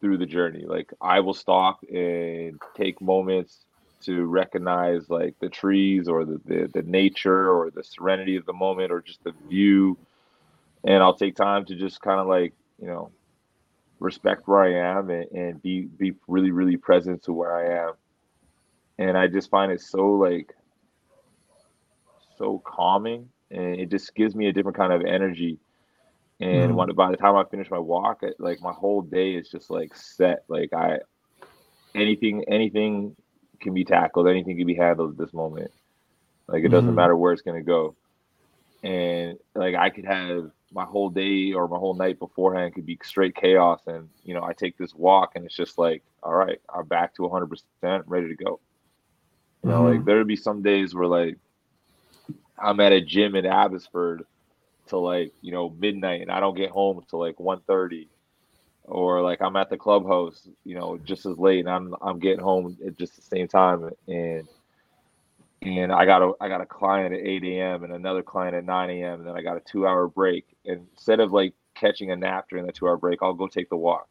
Speaker 2: through the journey. Like I will stop and take moments to recognize like the trees or the, the, the nature or the serenity of the moment or just the view and I'll take time to just kind of like you know, respect where I am and, and be be really, really present to where I am. And I just find it so like so calming and it just gives me a different kind of energy. And mm. when by the time I finish my walk, it, like my whole day is just like set. Like I anything anything can be tackled, anything can be handled at this moment. Like it doesn't mm. matter where it's gonna go. And like I could have my whole day or my whole night beforehand could be straight chaos and you know i take this walk and it's just like all right i'm back to 100% ready to go you know mm-hmm. like there'd be some days where like i'm at a gym in abbotsford till like you know midnight and i don't get home until like 1.30 or like i'm at the clubhouse you know just as late and i'm i'm getting home at just the same time and and I got a I got a client at 8 a.m. and another client at 9 a.m. and then I got a two hour break. And instead of like catching a nap during the two hour break, I'll go take the walk.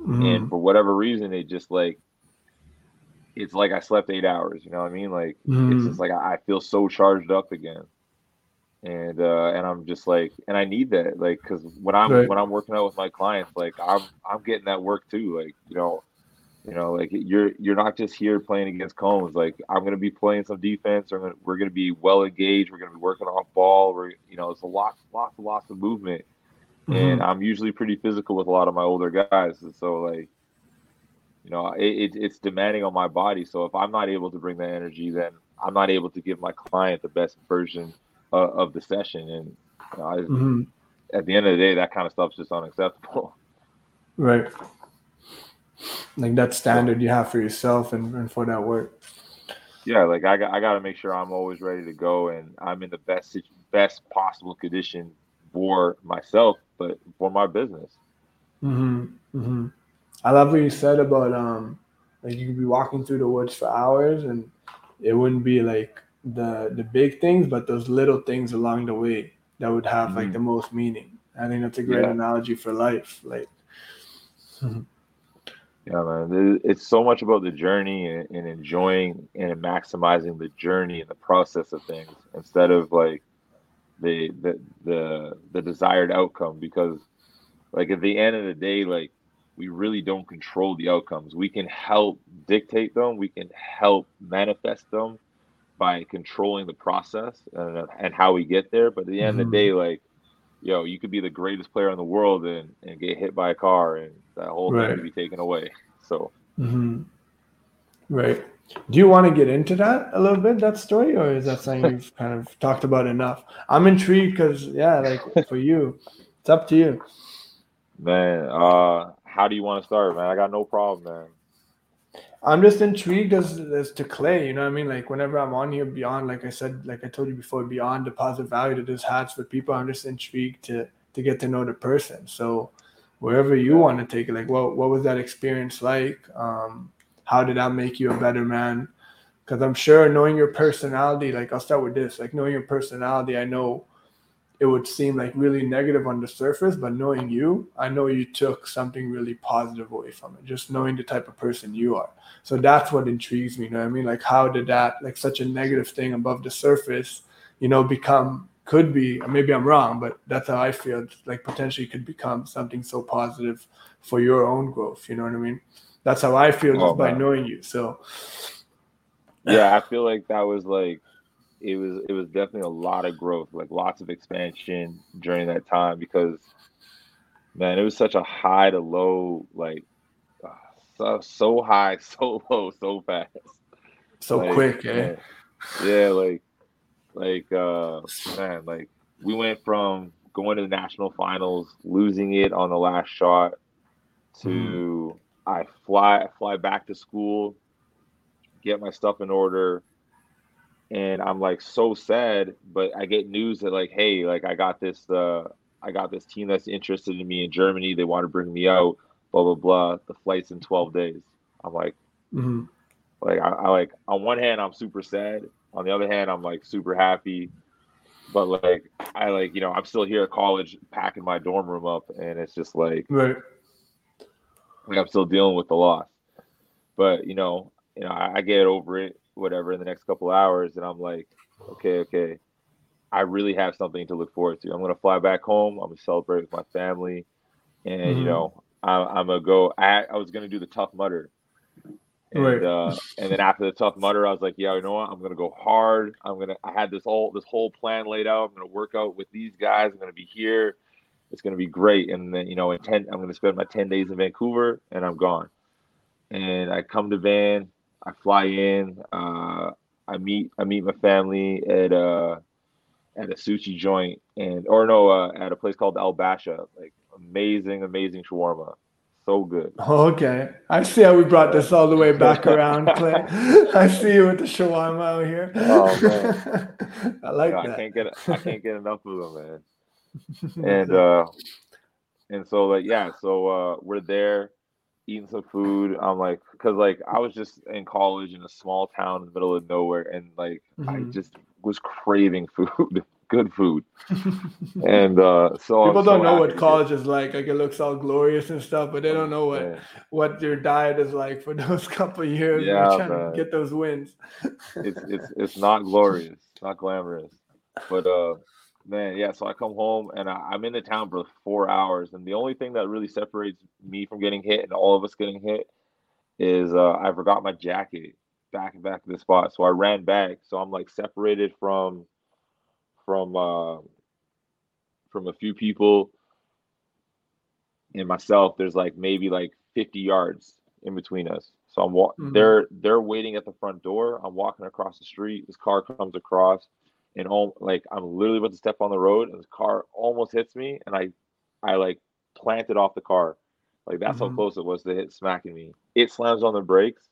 Speaker 2: Mm-hmm. And for whatever reason, it just like it's like I slept eight hours. You know what I mean? Like mm-hmm. it's just like I, I feel so charged up again. And uh, and I'm just like, and I need that, like, because when I'm right. when I'm working out with my clients, like I'm I'm getting that work too. Like you know, you know, like you're you're not just here playing against cones. Like I'm going to be playing some defense. Or gonna, we're going to be well engaged. We're going to be working off ball. We're you know, it's a lot, lots, lots of movement. Mm-hmm. And I'm usually pretty physical with a lot of my older guys. And so like, you know, it, it, it's demanding on my body. So if I'm not able to bring that energy, then I'm not able to give my client the best version uh, of the session. And you know, I, mm-hmm. at the end of the day, that kind of stuff's just unacceptable.
Speaker 1: Right like that standard you have for yourself and, and for that work
Speaker 2: yeah like i got i got to make sure i'm always ready to go and i'm in the best best possible condition for myself but for my business
Speaker 1: mm-hmm, mm-hmm. I love what you said about um like you could be walking through the woods for hours and it wouldn't be like the the big things but those little things along the way that would have mm-hmm. like the most meaning i think that's a great yeah. analogy for life like
Speaker 2: Yeah, man. It's so much about the journey and, and, enjoying and maximizing the journey and the process of things instead of like the the the the desired outcome. Because like at the end of the day, like we really don't control the outcomes. We can help dictate them. We can help manifest them by controlling the process and, and how we get there. But at the end mm-hmm. of the mm-hmm. day, like yo, you could be the greatest player in the world and, and get hit by a car and that whole right. thing could be taken away. So,
Speaker 1: mm-hmm. right. Do you want to get into that a little bit, that story, or is that something you've kind of talked about enough? I'm intrigued because, yeah, like for you, it's up to you.
Speaker 2: Man, uh, how do you want to start, man? I got no problem, man.
Speaker 1: I'm just intrigued as as to Clay. You know what I mean? Like whenever I'm on here, beyond like I said, like I told you before, beyond the positive value that this has for people, I'm just intrigued to to get to know the person. So wherever you want to take it, like what what was that experience like? Um, how did that make you a better man? Because I'm sure knowing your personality, like I'll start with this, like knowing your personality, I know it would seem like really negative on the surface, but knowing you, I know you took something really positive away from it, just knowing the type of person you are. So that's what intrigues me. You know what I mean? Like, how did that, like, such a negative thing above the surface, you know, become, could be, maybe I'm wrong, but that's how I feel, like, potentially could become something so positive for your own growth. You know what I mean? That's how I feel oh, just oh, by knowing you. So,
Speaker 2: yeah, I feel like that was like, it was it was definitely a lot of growth, like lots of expansion during that time because man, it was such a high to low, like uh, so, so high, so low, so fast,
Speaker 1: so like, quick, eh?
Speaker 2: Yeah, like like uh man, like we went from going to the national finals, losing it on the last shot, to mm. I fly fly back to school, get my stuff in order, and I'm like so sad. But I get news that like, hey, like I got this, uh, I got this team that's interested in me in Germany. They want to bring me out. Blah blah blah. The flight's in 12 days. I'm like, mm-hmm. like I, I like on one hand I'm super sad. On the other hand, I'm like super happy. But like I like you know I'm still here at college packing my dorm room up, and it's just like
Speaker 1: right.
Speaker 2: Like I'm still dealing with the loss. But you know, you know I, I get over it whatever in the next couple hours, and I'm like, okay, okay, I really have something to look forward to. I'm gonna fly back home. I'm gonna celebrate with my family, and mm-hmm. you know, I'm, I'm, gonna go. I, I was gonna do the Tough Mudder, and right. uh, and then after the Tough Mudder, I was like, yeah, you know what? I'm gonna go hard. I'm gonna. I had this whole this whole plan laid out. I'm gonna work out with these guys. I'm gonna be here. It's gonna be great. And then you know, in ten, I'm gonna spend my ten days in Vancouver, and I'm gone. And I come to Van I fly in. Uh, I meet I meet my family at uh at a sushi joint and or no uh, at a place called Al Basha. Like amazing, amazing shawarma. So good.
Speaker 1: Okay, I see how we brought this all the way back around, Clay. I see you with the shawarma out here. Oh man, I like you know, that.
Speaker 2: I can't get I can't get enough of them, man. And uh, and so like yeah, so uh, we're there eating some food. I'm like, because like I was just in college in a small town in the middle of nowhere, and like mm-hmm. I just was craving food, good food. and uh, so
Speaker 1: people I'm don't so know what college is like. Like it looks all glorious and stuff, but they don't know what what your diet is like for those couple years. Yeah, trying man. to get those wins.
Speaker 2: it's it's it's not glorious, not glamorous, but uh man, yeah. So I come home and I, am in the town for four hours, and the only thing that really separates me from getting hit and all of us getting hit is uh, I forgot my jacket back and back to the spot. So I ran back. So I'm like separated from from uh, from a few people and myself. There's like maybe like 50 yards in between us. So I'm wa- mm-hmm. they're they're waiting at the front door. I'm walking across the street. This car comes across and all like I'm literally about to step on the road and the car almost hits me and I I like planted off the car. Like that's mm-hmm. how close it was to hit smacking me. It slams on the brakes.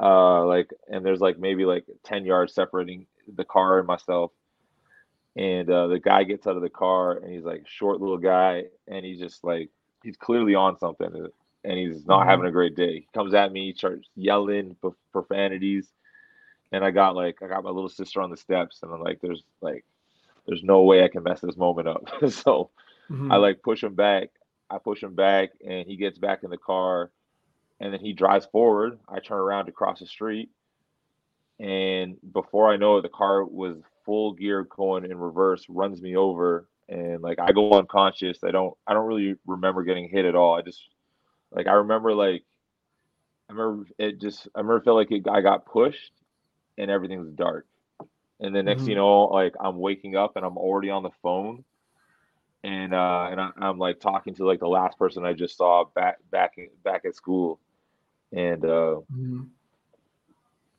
Speaker 2: Uh like and there's like maybe like 10 yards separating the car and myself. And uh the guy gets out of the car and he's like short little guy and he's just like he's clearly on something and he's not mm-hmm. having a great day. He comes at me, starts yelling profanities and I got like I got my little sister on the steps, and I'm like, there's like, there's no way I can mess this moment up. so mm-hmm. I like push him back. I push him back, and he gets back in the car, and then he drives forward. I turn around to cross the street, and before I know it, the car was full gear going in reverse, runs me over, and like I go unconscious. I don't I don't really remember getting hit at all. I just like I remember like I remember it just I remember felt like it, I got pushed and everything's dark. And then next mm-hmm. you know, like I'm waking up and I'm already on the phone, and uh, and I, am like talking to like the last person I just saw back back back at school, and uh, mm-hmm.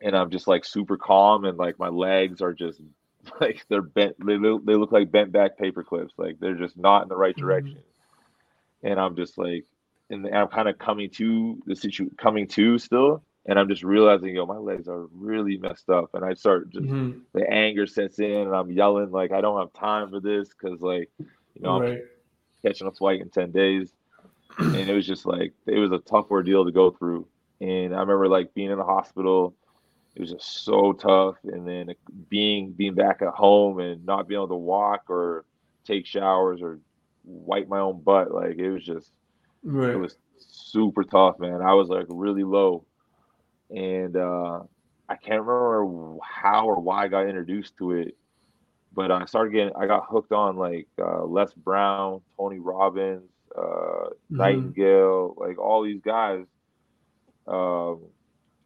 Speaker 2: and I'm just like super calm and like my legs are just like they're bent. They look, they look like bent back paper clips. Like they're just not in the right mm-hmm. direction. Mm-hmm. And I'm just like, and I'm kind of coming to the situation, coming to still and I'm just realizing, yo, my legs are really messed up, and I start just mm-hmm. the anger sets in, and I'm yelling like I don't have time for this because like you know right. I'm catching a flight in ten days, and it was just like it was a tough ordeal to go through, and I remember like being in the hospital, it was just so tough, and then being being back at home and not being able to walk or take showers or wipe my own butt. Like it was just right. it was super tough, man. I was like really low. And uh I can't remember how or why I got introduced to it, but I started getting I got hooked on like uh, Les Brown, Tony Robbins, uh, mm-hmm. Nightingale, like all these guys. Um,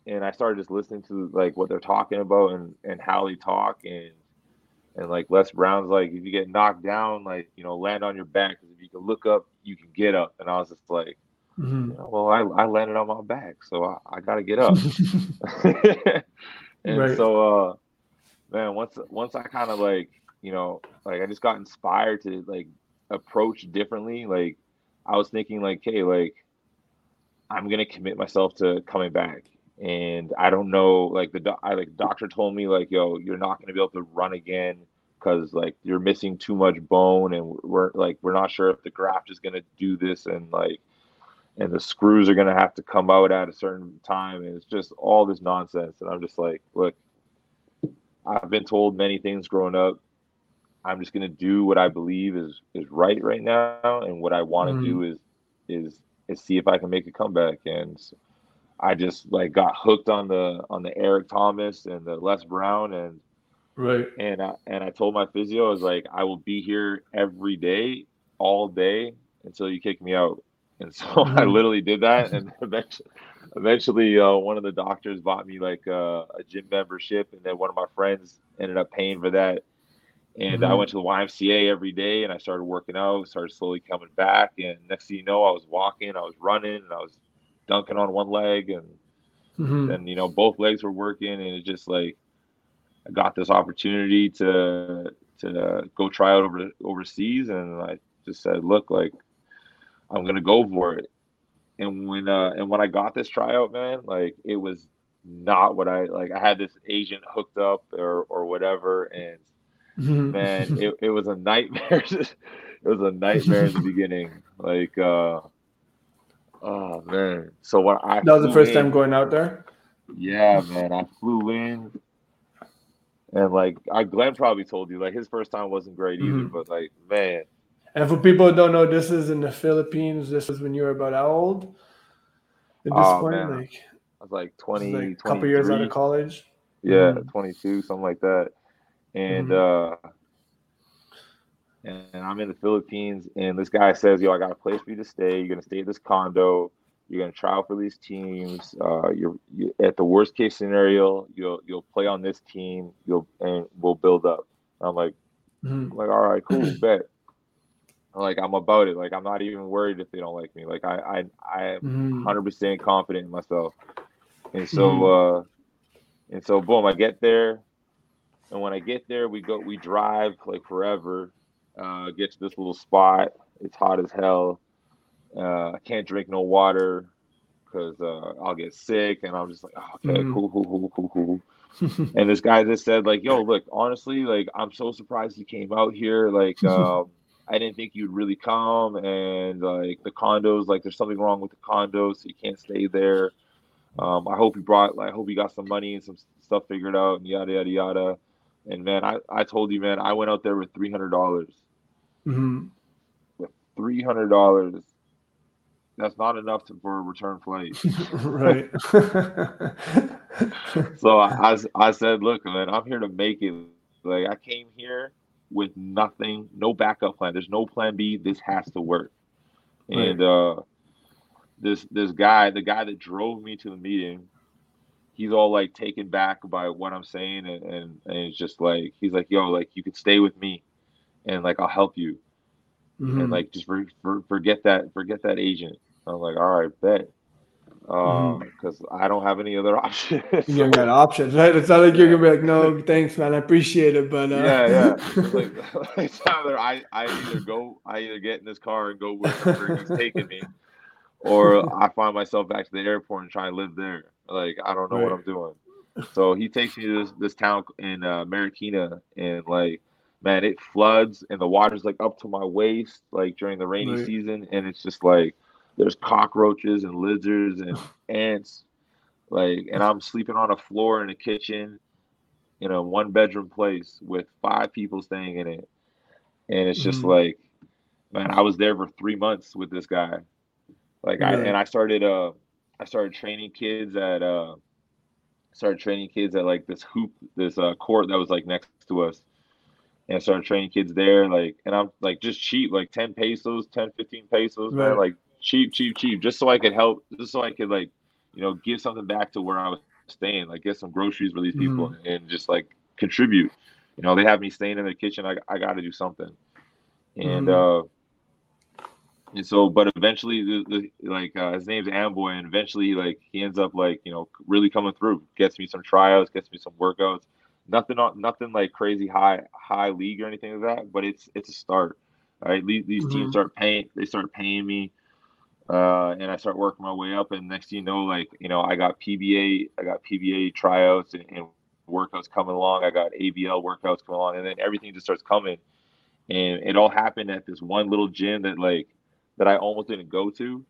Speaker 2: and I started just listening to like what they're talking about and and how they talk and and like Les Brown's like if you get knocked down, like you know, land on your back. because If you can look up, you can get up. And I was just like, mm-hmm. you know, well, I, I landed on my back, so I, I got to get up. and right. so, uh, man, once once I kind of like you know, like I just got inspired to like approach differently. Like I was thinking, like, hey, like I'm gonna commit myself to coming back and I don't know, like the do- I like doctor told me like, yo, you're not gonna be able to run again because like you're missing too much bone, and we're like we're not sure if the graft is gonna do this, and like and the screws are gonna have to come out at a certain time, and it's just all this nonsense, and I'm just like, look, I've been told many things growing up. I'm just gonna do what I believe is is right right now, and what I want to mm. do is is is see if I can make a comeback, and. I just like got hooked on the on the Eric Thomas and the Les Brown and
Speaker 1: right
Speaker 2: and I, and I told my physio I was like I will be here every day all day until you kick me out and so mm-hmm. I literally did that and eventually eventually uh, one of the doctors bought me like uh, a gym membership and then one of my friends ended up paying for that and mm-hmm. I went to the YMCA every day and I started working out started slowly coming back and next thing you know I was walking I was running and I was dunking on one leg and mm-hmm. then you know both legs were working and it just like I got this opportunity to to go try out over overseas and I just said look like I'm gonna go for it and when uh and when I got this tryout man like it was not what I like I had this agent hooked up or or whatever and mm-hmm. man it, it was a nightmare it was a nightmare in the beginning like uh Oh man! So what I
Speaker 1: that was the first in, time going out there.
Speaker 2: Yeah, man. I flew in, and like I, Glenn probably told you, like his first time wasn't great either. Mm-hmm. But like, man.
Speaker 1: And for people who don't know, this is in the Philippines. This is when you were about how old?
Speaker 2: At this oh, point, man. like I was like 20, like a
Speaker 1: couple years out of college.
Speaker 2: Yeah, mm-hmm. 22, something like that. And mm-hmm. uh and I'm in the Philippines, and this guy says, "Yo, I got a place for you to stay. You're gonna stay at this condo. You're gonna try out for these teams. Uh, you're you, at the worst case scenario, you'll you'll play on this team. You'll and we'll build up." I'm like, mm-hmm. I'm like, all right, cool, bet. Like I'm about it. Like I'm not even worried if they don't like me. Like I I I am 100 mm-hmm. percent confident in myself. And so mm-hmm. uh, and so boom, I get there. And when I get there, we go, we drive like forever uh, get to this little spot. It's hot as hell. Uh, I can't drink no water because uh, I'll get sick. And I'm just like, oh, okay, mm. cool, cool, cool, cool, cool. and this guy just said, like, yo, look, honestly, like, I'm so surprised you came out here. Like, um, I didn't think you'd really come. And like the condos, like, there's something wrong with the condos, so you can't stay there. Um, I hope you brought, like, I hope you got some money and some stuff figured out, and yada yada yada. And man, I, I told you, man, I went out there with three hundred dollars. Mm-hmm. With three hundred dollars, that's not enough to, for a return flight.
Speaker 1: right.
Speaker 2: so I, I said, look, man, I'm here to make it. Like I came here with nothing, no backup plan. There's no plan B. This has to work. Right. And uh, this this guy, the guy that drove me to the meeting, he's all like taken back by what I'm saying, and, and, and it's just like he's like, yo, like you could stay with me, and like I'll help you, mm-hmm. and like just for, for, forget that forget that agent. I'm like, all right, bet. Um, because mm-hmm. I don't have any other options.
Speaker 1: you don't got options, right? It's not like you're gonna be like, no, thanks, man, I appreciate it, but uh...
Speaker 2: yeah, yeah. It's like, it's either I, I either go, I either get in this car and go wherever he's taking me, or I find myself back to the airport and try and live there. Like I don't know right. what I'm doing. So he takes me to this, this town in uh, Marikina, and like, man, it floods and the water's like up to my waist, like during the rainy right. season, and it's just like there's cockroaches and lizards and ants, like, and I'm sleeping on a floor in a kitchen in a one bedroom place with five people staying in it. and it's just mm-hmm. like, man, I was there for three months with this guy, like I and I started uh I started training kids at uh started training kids at like this hoop this uh court that was like next to us and I started training kids there like and I'm like just cheap like 10 pesos 10 15 pesos right. man like cheap cheap cheap just so I could help just so I could like you know give something back to where I was staying like get some groceries for these people mm-hmm. and just like contribute you know they have me staying in their kitchen I, I got to do something and mm-hmm. uh and so, but eventually, the, the, like uh, his name's Amboy, and eventually, like he ends up like you know really coming through. Gets me some tryouts, gets me some workouts. Nothing on nothing like crazy high high league or anything like that, but it's it's a start. Right, these, these mm-hmm. teams start paying. They start paying me, uh, and I start working my way up. And next thing you know, like you know, I got PBA, I got PBA tryouts and, and workouts coming along. I got ABL workouts coming along, and then everything just starts coming. And it all happened at this one little gym that like that I almost didn't go to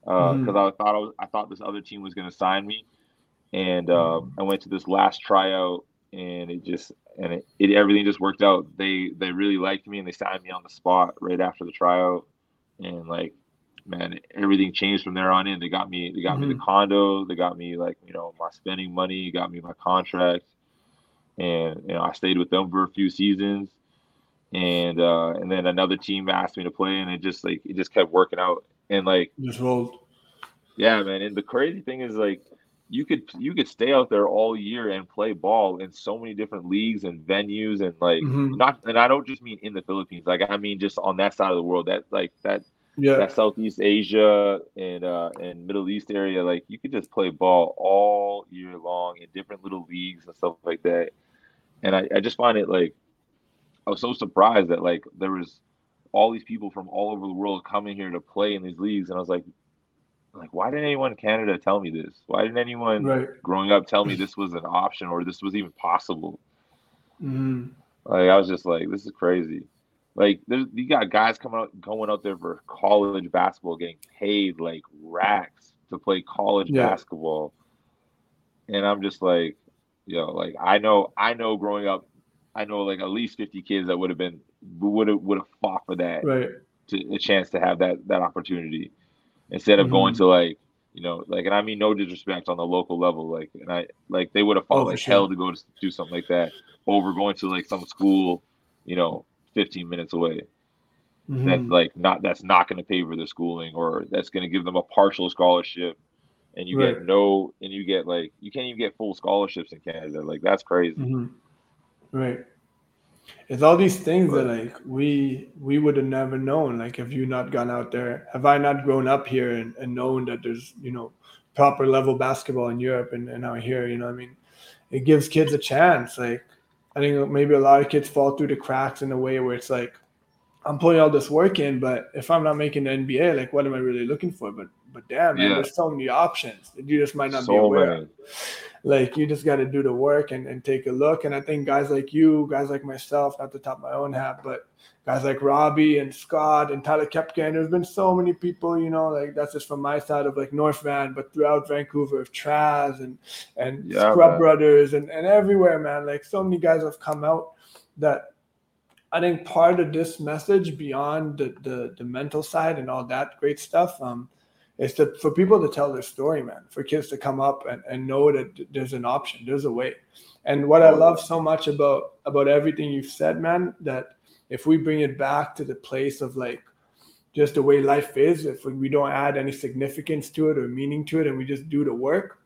Speaker 2: because uh, mm. I thought I was I thought this other team was going to sign me, and uh, I went to this last tryout and it just and it, it, everything just worked out. They they really liked me and they signed me on the spot right after the tryout, and like man, everything changed from there on in. They got me they got mm-hmm. me the mm-hmm. condo, they got me like you know my spending money, got me my contract, and you know I stayed with them for a few seasons and uh, and then another team asked me to play, and it just like it just kept working out, and like
Speaker 1: just rolled.
Speaker 2: Yeah, man. And the crazy thing is like you could you could stay out there all year and play ball in so many different leagues and venues and like mm-hmm. not and I don't just mean in the Philippines, like I mean just on that side of the world, that like that yeah. that Southeast Asia and uh and Middle East area, like you could just play ball all year long in different little leagues and stuff like that. And I, I just find it like I was so surprised that like there was all these people from all over the world coming here to play in these leagues, and I was like, like why didn't anyone in Canada tell me this? Why didn't anyone right. growing up tell me this was an option or this was even possible? Mm. Like I was just like, this is crazy. Like there's you got guys coming out going out there for college basketball, getting paid like racks to play college yeah. basketball, and I'm just like, yo, know, like I know I know growing up I know like at least 50 kids that would have been would have would have fought for that
Speaker 1: right
Speaker 2: to a chance to have that that opportunity instead of mm-hmm. going to like you know like and I mean no disrespect on the local level like and I like they would have fought oh, like sure. hell to go to do something like that over going to like some school you know 15 minutes away mm-hmm. that's like not that's not going to pay for their schooling or that's going to give them a partial scholarship and you right. get no and you get like you can't even get full scholarships in Canada like that's crazy
Speaker 1: mm-hmm. Right. It's all these things that like we we would have never known. Like have you not gone out there? Have I not grown up here and, and known that there's, you know, proper level basketball in Europe and, and out here, you know, I mean, it gives kids a chance. Like I think maybe a lot of kids fall through the cracks in a way where it's like, I'm putting all this work in, but if I'm not making the NBA, like what am I really looking for? But but damn, man, there's so many options that you just might not so be aware many. of like you just got to do the work and, and take a look. And I think guys like you, guys like myself, not to top my own hat, but guys like Robbie and Scott and Tyler Kepke, there's been so many people, you know, like that's just from my side of like North Van, but throughout Vancouver of Traz and and yeah, Scrub man. Brothers and, and everywhere, man. Like so many guys have come out that I think part of this message beyond the, the the mental side and all that great stuff, um, is to for people to tell their story, man. For kids to come up and, and know that there's an option, there's a way. And what I love so much about about everything you've said, man, that if we bring it back to the place of like just the way life is, if we don't add any significance to it or meaning to it, and we just do the work,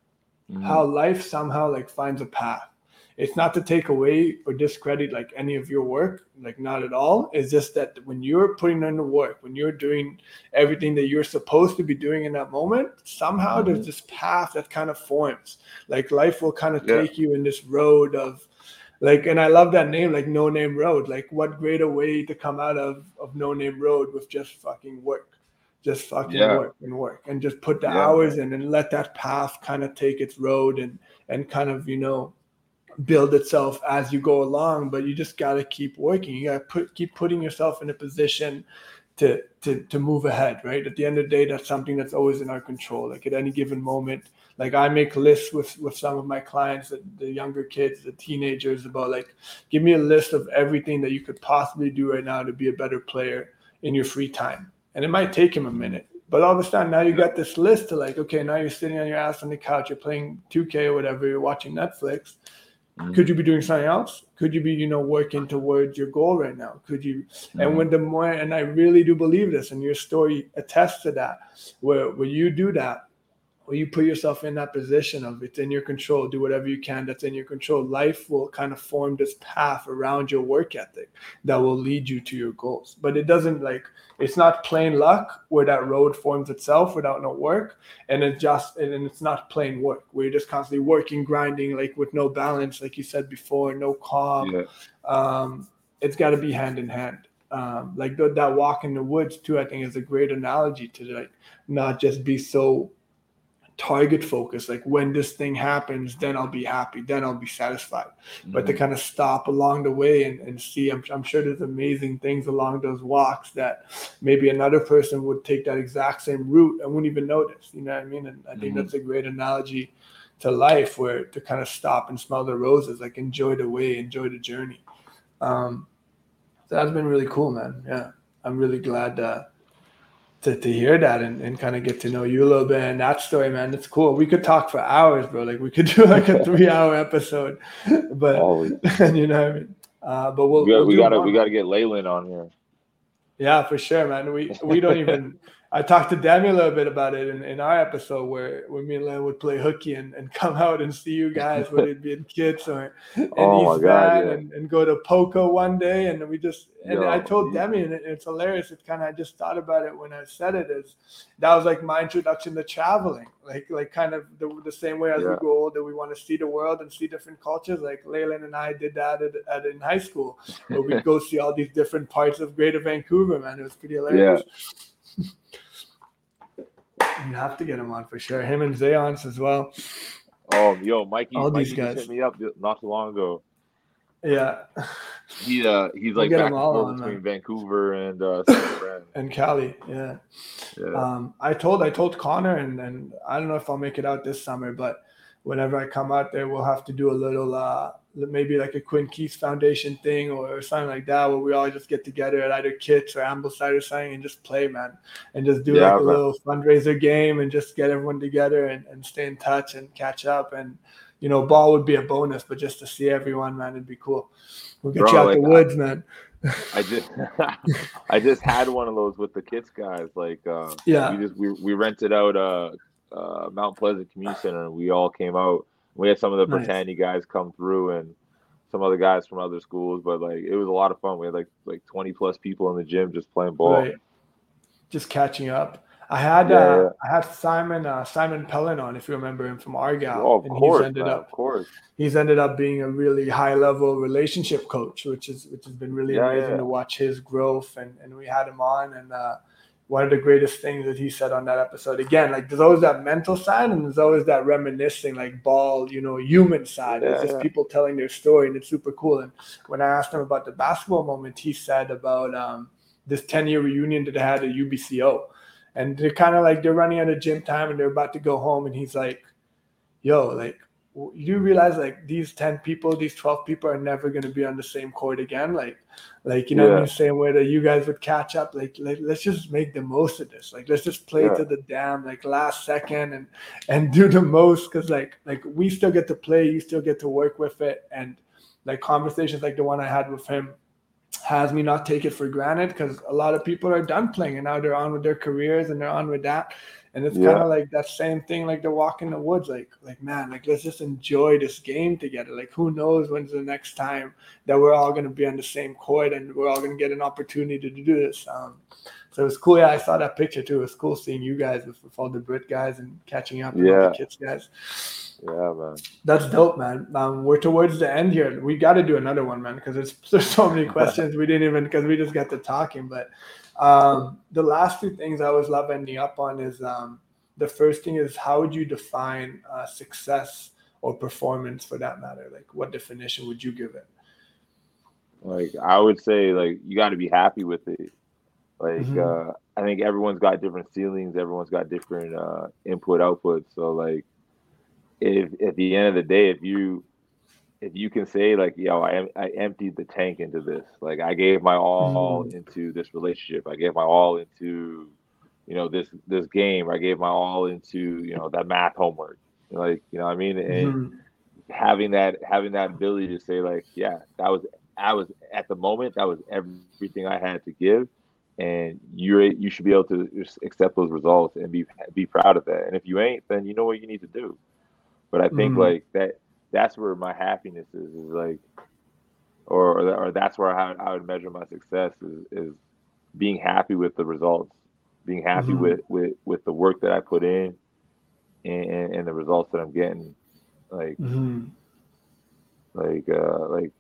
Speaker 1: mm-hmm. how life somehow like finds a path it's not to take away or discredit like any of your work like not at all it's just that when you're putting in the work when you're doing everything that you're supposed to be doing in that moment somehow mm-hmm. there's this path that kind of forms like life will kind of yeah. take you in this road of like and i love that name like no name road like what greater way to come out of of no name road with just fucking work just fucking yeah. work and work and just put the yeah. hours in and let that path kind of take its road and and kind of you know build itself as you go along but you just got to keep working you got to put keep putting yourself in a position to to to move ahead, right? At the end of the day, that's something that's always in our control. Like at any given moment, like I make lists with with some of my clients, the, the younger kids, the teenagers, about like, give me a list of everything that you could possibly do right now to be a better player in your free time, and it might take him a minute. But all of a sudden, now you got this list to like, okay, now you're sitting on your ass on the couch, you're playing 2K or whatever, you're watching Netflix Mm-hmm. Could you be doing something else? Could you be, you know, working towards your goal right now? Could you? Mm-hmm. And when the more, and I really do believe this, and your story attests to that, where where you do that, or you put yourself in that position of it's in your control, do whatever you can that's in your control. Life will kind of form this path around your work ethic that will lead you to your goals. But it doesn't like it's not plain luck where that road forms itself without no work, and it just and it's not plain work where you're just constantly working, grinding, like with no balance, like you said before, no calm. Yeah. Um, it's got to be hand in hand. Um, like the, that walk in the woods too, I think is a great analogy to like not just be so target focus like when this thing happens then i'll be happy then i'll be satisfied mm-hmm. but to mm-hmm. kind of stop along the way and, and see I'm, I'm sure there's amazing things along those walks that maybe another person would take that exact same route and wouldn't even notice you know what i mean and i think mm-hmm. that's a great analogy to life where to kind of stop and smell the roses like enjoy the way enjoy the journey um so that's been really cool man yeah i'm really glad uh to, to hear that and, and kind of get to know you a little bit and that story, man. It's cool. We could talk for hours, bro. Like we could do like a three hour episode, but and you know, I mean? uh, but we'll,
Speaker 2: we,
Speaker 1: we'll
Speaker 2: we gotta we gotta get Leyland on here.
Speaker 1: Yeah, for sure, man. We we don't even I talked to Demi a little bit about it in, in our episode where, where me and Len would play hooky and, and come out and see you guys, whether it be in Kits or in oh East Van yeah. and, and go to Poco one day. And we just, and Yo, I told yeah. Demi, and it, it's hilarious. It kind of, I just thought about it when I said it is that was like my introduction to traveling, like, like kind of the, the same way as yeah. we go older, we want to see the world and see different cultures. Like Leyland and I did that at, at in high school, where we'd go see all these different parts of Greater Vancouver, man. It was pretty hilarious. You have to get him on for sure. Him and Zayons as well.
Speaker 2: Oh, yo, Mikey, all Mikey these guys hit me up not too long ago.
Speaker 1: Yeah.
Speaker 2: He uh he's like back on, between man. Vancouver and uh
Speaker 1: and Cali. Yeah. yeah. Um I told I told Connor and and I don't know if I'll make it out this summer, but whenever I come out there, we'll have to do a little uh maybe like a Quinn Keith Foundation thing or something like that, where we all just get together at either Kits or Ambleside or something and just play, man, and just do yeah, like a little fundraiser game and just get everyone together and, and stay in touch and catch up. And you know, ball would be a bonus, but just to see everyone, man, it'd be cool. We'll get Bro, you out like, the woods, I, man.
Speaker 2: I just I just had one of those with the Kits guys. Like, uh, yeah, we just we, we rented out uh, uh, Mount Pleasant Community Center and we all came out we had some of the nice. Britannia guys come through and some other guys from other schools, but like it was a lot of fun. We had like like twenty plus people in the gym just playing ball, right.
Speaker 1: just catching up. I had yeah, uh, yeah. I had Simon uh, Simon Pellin on, if you remember him from Argyle.
Speaker 2: Oh, of and course, he's ended man, up, of course.
Speaker 1: He's ended up being a really high level relationship coach, which is which has been really yeah, amazing to watch his growth. And and we had him on, and uh, one of the greatest things that he said on that episode. Again, like there's always that mental side and there's always that reminiscing, like ball, you know, human side. Yeah, it's just yeah. people telling their story and it's super cool. And when I asked him about the basketball moment, he said about um, this 10 year reunion that they had at UBCO. And they're kind of like they're running out of gym time and they're about to go home. And he's like, yo, like you realize like these 10 people these 12 people are never going to be on the same court again like like you know yeah. I mean? same way that you guys would catch up like, like let's just make the most of this like let's just play yeah. to the damn like last second and and do the most because like like we still get to play you still get to work with it and like conversations like the one i had with him has me not take it for granted because a lot of people are done playing and now they're on with their careers and they're on with that and it's yeah. kind of like that same thing, like the walk in the woods. Like, like man, like let's just enjoy this game together. Like, who knows when's the next time that we're all going to be on the same court and we're all going to get an opportunity to do this. Um, so it was cool. Yeah, I saw that picture too. It was cool seeing you guys with, with all the Brit guys and catching up with yeah. the Kits guys.
Speaker 2: Yeah, man.
Speaker 1: That's dope, man. Um, we're towards the end here. We got to do another one, man, because there's there's so many questions we didn't even because we just got to talking. But um, the last two things I was love ending up on is um, the first thing is how would you define uh, success or performance for that matter? Like, what definition would you give it?
Speaker 2: Like, I would say, like, you got to be happy with it. Like mm-hmm. uh, I think everyone's got different ceilings, everyone's got different uh, input output. So like, if at the end of the day, if you if you can say like, yo, I I emptied the tank into this, like I gave my all mm-hmm. into this relationship, I gave my all into, you know, this this game, I gave my all into you know that math homework, like you know what I mean, and mm-hmm. having that having that ability to say like, yeah, that was I was at the moment that was everything I had to give, and you're you should be able to accept those results and be be proud of that. And if you ain't, then you know what you need to do. But I think mm-hmm. like that that's where my happiness is is like, or or, that's where I, I would measure my success is is being happy with the results, being happy mm-hmm. with with with the work that I put in, and and the results that I'm getting, like. Mm-hmm. Like uh like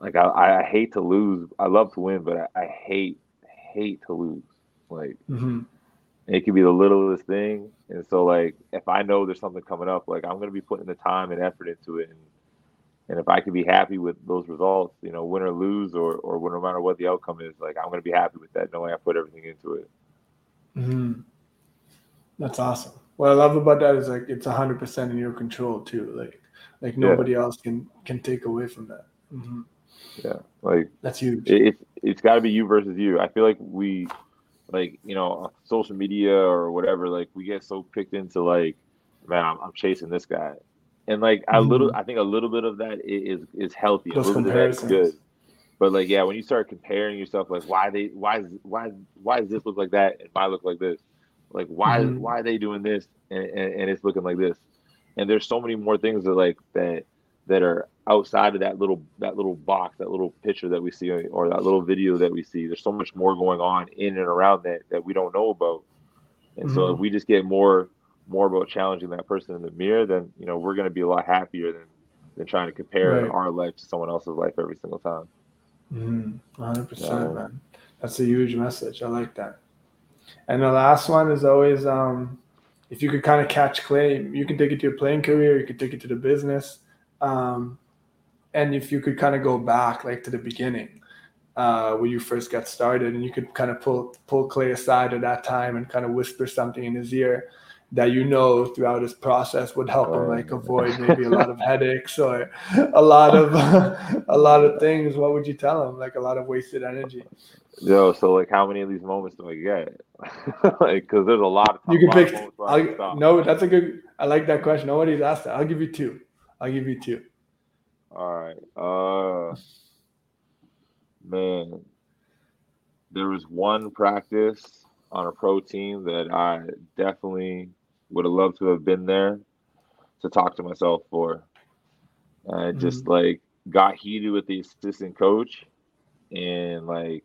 Speaker 2: like I, I hate to lose. I love to win, but I, I hate hate to lose. Like mm-hmm. It could be the littlest thing, and so like if I know there's something coming up, like I'm gonna be putting the time and effort into it, and and if I can be happy with those results, you know, win or lose, or or no matter what the outcome is, like I'm gonna be happy with that, knowing I put everything into it.
Speaker 1: Mm-hmm. That's awesome. What I love about that is like it's hundred percent in your control too. Like like nobody yeah. else can can take away from that. Mm-hmm.
Speaker 2: Yeah, like
Speaker 1: that's huge.
Speaker 2: It, it it's got to be you versus you. I feel like we, like you know, social media or whatever. Like we get so picked into like, man, I'm, I'm chasing this guy, and like mm-hmm. a little, I think a little bit of that is is healthy. Those a little bit of good. But like, yeah, when you start comparing yourself, like, why they, why, why, why does this look like that and I look like this? Like, why, mm-hmm. why are they doing this and, and, and it's looking like this? And there's so many more things that like that that are outside of that little that little box, that little picture that we see, or that little video that we see. There's so much more going on in and around that that we don't know about. And mm-hmm. so if we just get more more about challenging that person in the mirror, then you know we're going to be a lot happier than than trying to compare right. our life to someone else's life every single time.
Speaker 1: Mm-hmm. 100%, man. That's a huge message. I like that. And the last one is always um, if you could kind of catch clay, you can take it to your playing career, you can take it to the business um, and if you could kind of go back like to the beginning, uh, when you first got started, and you could kind of pull pull Clay aside at that time and kind of whisper something in his ear that you know throughout his process would help him like avoid maybe a lot of headaches or a lot of a lot of things. What would you tell him? Like a lot of wasted energy.
Speaker 2: Yo so like how many of these moments do i get? Like because there's a lot
Speaker 1: of you can pick no that's a good i like that question. Nobody's asked that. I'll give you two I'll give you two.
Speaker 2: All right. Uh man. There was one practice on a pro team that I definitely would have loved to have been there to talk to myself for. I mm-hmm. just like got heated with the assistant coach and like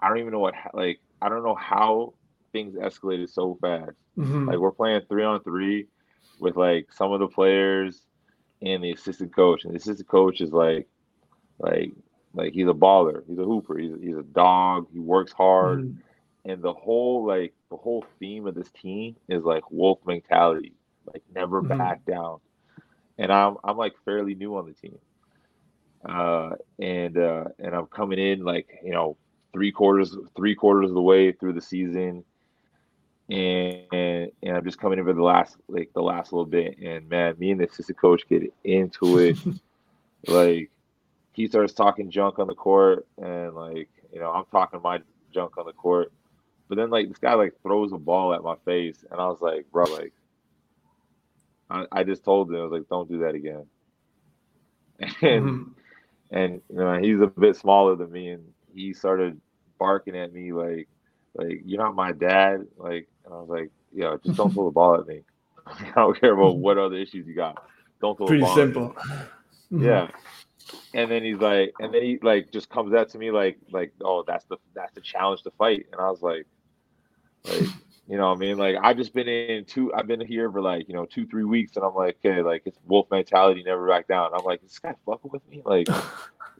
Speaker 2: I don't even know what like I don't know how things escalated so fast. Mm-hmm. Like we're playing three on three with like some of the players and the assistant coach. And the assistant coach is like, like, like he's a baller. He's a hooper. He's, he's a dog. He works hard. Mm-hmm. And the whole like the whole theme of this team is like wolf mentality, like never mm-hmm. back down. And I'm I'm like fairly new on the team, uh, and uh, and I'm coming in like you know three quarters three quarters of the way through the season and, and, and I'm just coming in for the last like the last little bit. And man, me and the assistant coach get into it. like he starts talking junk on the court, and like you know I'm talking my junk on the court. But then like this guy like throws a ball at my face, and I was like, bro, like I, I just told him I was like, don't do that again. And mm-hmm. and you know he's a bit smaller than me, and he started barking at me like like you're not my dad like and i was like yeah, just don't throw the ball at me. I don't care about what other issues you got. Don't throw
Speaker 1: pretty
Speaker 2: the ball Pretty
Speaker 1: simple.
Speaker 2: Yeah. And then he's like and then he like just comes out to me like like oh that's the that's the challenge to fight. And i was like like you know what i mean like i've just been in two i've been here for like you know two three weeks and i'm like okay like it's wolf mentality never back down i'm like this guy fucking with me like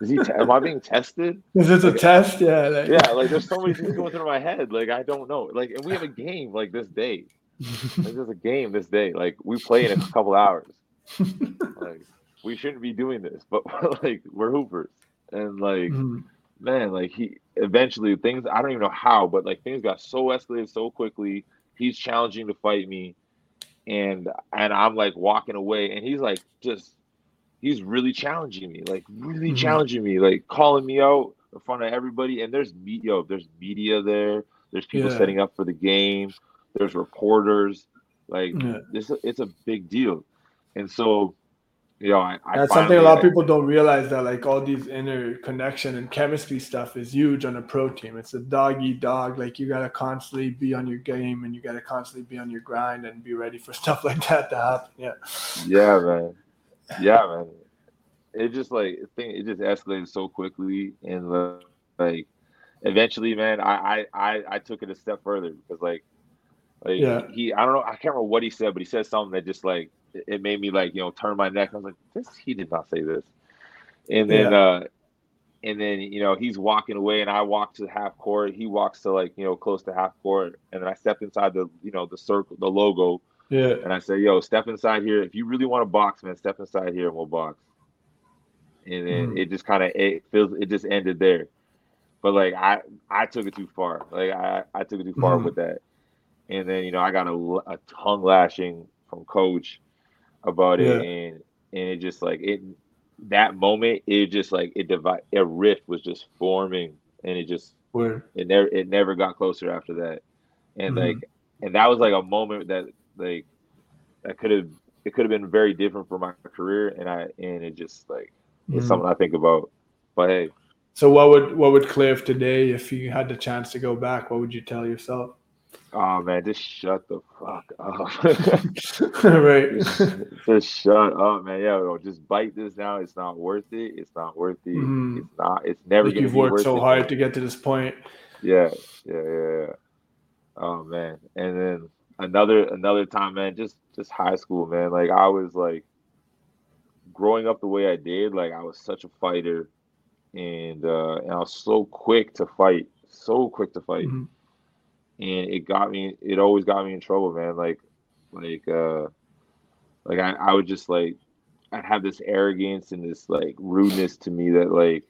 Speaker 2: is he? Te- am I being tested?
Speaker 1: Is this a test? Yeah.
Speaker 2: Like, yeah. Like there's so many things going through my head. Like I don't know. Like and we have a game like this day. Like, there's a game this day. Like we play in a couple hours. like we shouldn't be doing this, but like we're hoopers, and like mm-hmm. Man, like he eventually things I don't even know how, but like things got so escalated so quickly. He's challenging to fight me, and and I'm like walking away, and he's like just he's really challenging me, like really mm-hmm. challenging me, like calling me out in front of everybody. And there's media, there's media there. There's people yeah. setting up for the game. There's reporters. Like yeah. this, it's a big deal. And so you know, I, I
Speaker 1: that's something a lot of people don't realize that like all these inner connection and chemistry stuff is huge on a pro team. It's a dog eat dog. Like you gotta constantly be on your game and you gotta constantly be on your grind and be ready for stuff like that to happen. Yeah.
Speaker 2: Yeah, man. Yeah, man. It just like thing. It just escalated so quickly, and like eventually, man, I I I took it a step further because like like yeah. he I don't know I can't remember what he said, but he said something that just like it made me like you know turn my neck. I was like, this he did not say this. And then yeah. uh and then you know he's walking away and I walk to half court. He walks to like you know close to half court, and then I step inside the you know the circle, the logo.
Speaker 1: Yeah.
Speaker 2: And I say, yo, step inside here. If you really want to box, man, step inside here and we'll box. And then mm. it just kind of it feels it just ended there. But like I I took it too far. Like I I took it too far mm. with that. And then you know I got a, a tongue lashing from coach about yeah. it, and and it just like it that moment it just like it divide a rift was just forming, and it just
Speaker 1: Where?
Speaker 2: it never it never got closer after that, and mm-hmm. like and that was like a moment that like that could have it could have been very different for my career, and I and it just like it's mm-hmm. something I think about. But hey.
Speaker 1: So what would what would Cliff today if you had the chance to go back? What would you tell yourself?
Speaker 2: Oh man, just shut the fuck up.
Speaker 1: right.
Speaker 2: just, just, shut up, man. Yeah, just bite this now. It's not worth it. It's not worth it. Mm. It's not. It's never. Like
Speaker 1: you've worked so hard to get to this point.
Speaker 2: Yeah, yeah, yeah, yeah. Oh man, and then another another time, man. Just just high school, man. Like I was like growing up the way I did. Like I was such a fighter, and uh and I was so quick to fight. So quick to fight. Mm-hmm and it got me. It always got me in trouble, man. Like, like, uh, like I, I would just like, I'd have this arrogance and this like rudeness to me that like,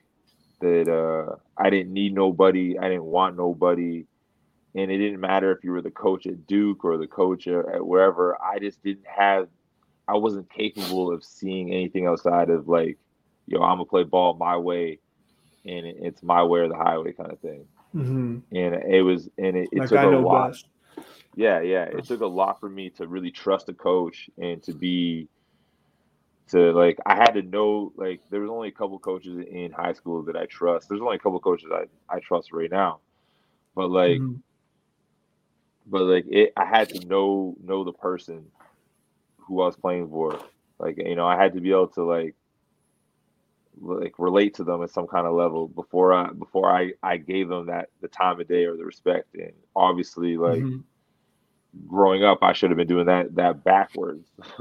Speaker 2: that uh, I didn't need nobody. I didn't want nobody, and it didn't matter if you were the coach at Duke or the coach at wherever. I just didn't have. I wasn't capable of seeing anything outside of like, yo, I'm gonna play ball my way, and it's my way or the highway kind of thing.
Speaker 1: Mm-hmm.
Speaker 2: And it was, and it, it like took a lot. Best. Yeah, yeah. It took a lot for me to really trust a coach and to be, to like, I had to know, like, there was only a couple coaches in high school that I trust. There's only a couple coaches I, I trust right now. But like, mm-hmm. but like, it, I had to know, know the person who I was playing for. Like, you know, I had to be able to like like relate to them at some kind of level before I before I I gave them that the time of day or the respect. And obviously, like mm-hmm. growing up, I should have been doing that that backwards.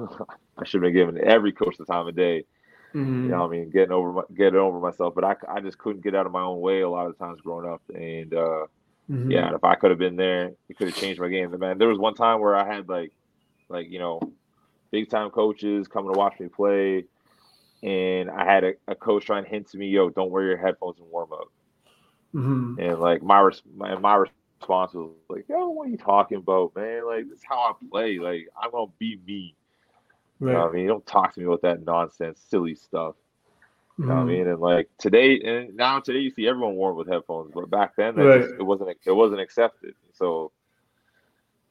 Speaker 2: I should have been giving every coach the time of day. Mm-hmm. You know, I mean, getting over my, getting over myself, but I, I just couldn't get out of my own way a lot of times growing up. And uh, mm-hmm. yeah, if I could have been there, it could have changed my game. But man, there was one time where I had like, like you know, big time coaches coming to watch me play and I had a, a coach trying to hint to me, "Yo, don't wear your headphones in warm up."
Speaker 1: Mm-hmm.
Speaker 2: And like my, res- my my response was like, "Yo, what are you talking about, man? Like this is how I play. Like I'm gonna be me." Right. You know I mean, don't talk to me with that nonsense, silly stuff. You know what I mm-hmm. mean? And like today, and now today, you see everyone warm with headphones, but back then, right. it wasn't it wasn't accepted. So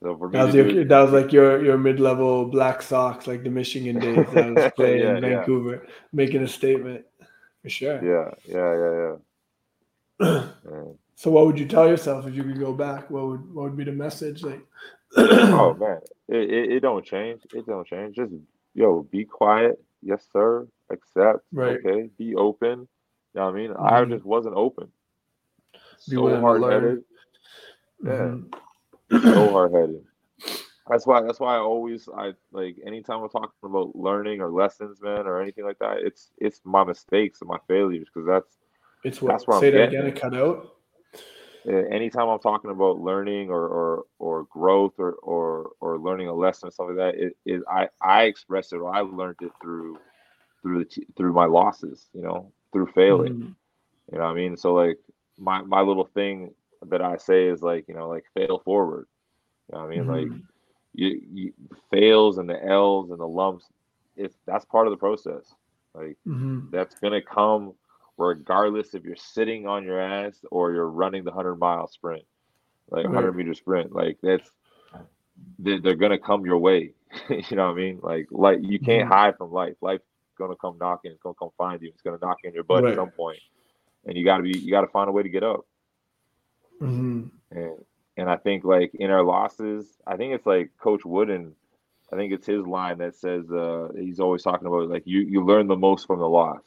Speaker 1: so for that was, your, that was like your your mid level Black Sox, like the Michigan days that was playing yeah, in Vancouver, yeah. making a statement for sure.
Speaker 2: Yeah, yeah, yeah,
Speaker 1: yeah. so, what would you tell yourself if you could go back? What would what would be the message? Like,
Speaker 2: oh man, it, it, it don't change. It don't change. Just yo, be quiet. Yes, sir. Accept. Right. Okay. Be open. You know what I mean? Mm-hmm. I just wasn't open. So hard headed. Yeah. Mm-hmm so hard headed. That's why. That's why I always I like anytime we're talking about learning or lessons, man, or anything like that. It's it's my mistakes and my failures because that's
Speaker 1: it's what. That's where say I'm that again. It cut out.
Speaker 2: Anytime I'm talking about learning or or, or growth or, or or learning a lesson or something like that, it is I I express it or I learned it through through the through my losses, you know, through failing. You know what I mean? So like my my little thing that I say is like, you know, like fail forward. You know what I mean? Mm-hmm. Like you, you fails and the L's and the lumps, it's that's part of the process. Like mm-hmm. that's gonna come regardless if you're sitting on your ass or you're running the hundred mile sprint, like a hundred meter sprint. Like that's they're, they're, gonna come your way. you know what I mean? Like like you can't mm-hmm. hide from life. Life's gonna come knocking. It's gonna come find you. It's gonna knock in your butt right. at some point. point, and you gotta be you gotta find a way to get up. Mm-hmm. And and I think like in our losses, I think it's like Coach Wooden. I think it's his line that says uh, he's always talking about like you you learn the most from the loss,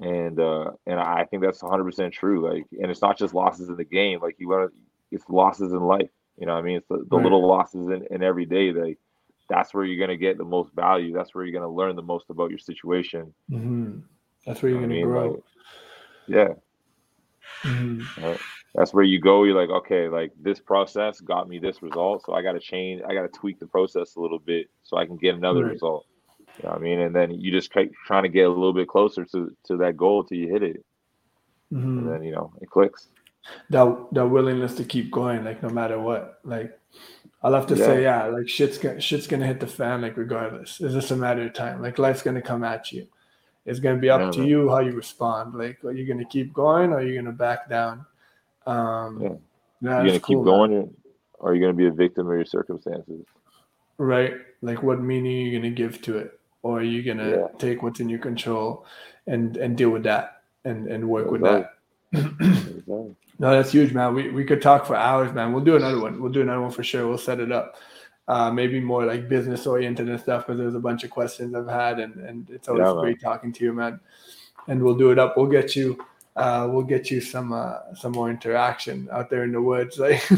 Speaker 2: and uh, and I think that's 100 percent true. Like, and it's not just losses in the game. Like you learn, it's losses in life. You know, what I mean, it's the, the right. little losses in, in every day. Like that's where you're gonna get the most value. That's where you're gonna learn the most about your situation.
Speaker 1: Mm-hmm. That's where you're you know gonna grow.
Speaker 2: Like, yeah. Mm-hmm. That's where you go you're like okay like this process got me this result so i got to change i got to tweak the process a little bit so i can get another right. result. You know what i mean? And then you just keep trying to get a little bit closer to to that goal till you hit it. Mm-hmm. and then you know it clicks.
Speaker 1: That that willingness to keep going like no matter what. Like i'll have to yeah. say yeah. like shit's gonna shit's gonna hit the fan like regardless. It's just a matter of time. Like life's gonna come at you it's gonna be up to you how you respond like are you gonna keep going or are you gonna back down um, yeah.
Speaker 2: Nah, you gonna cool, keep going, man. or are you gonna be a victim of your circumstances?
Speaker 1: Right. Like, what meaning are you gonna give to it, or are you gonna yeah. take what's in your control and and deal with that and and work with that? no, that's huge, man. We we could talk for hours, man. We'll do another one. We'll do another one for sure. We'll set it up. Uh, maybe more like business oriented and stuff because there's a bunch of questions I've had and, and it's always yeah, great talking to you, man. And we'll do it up. We'll get you uh, we'll get you some uh, some more interaction out there in the woods. Like,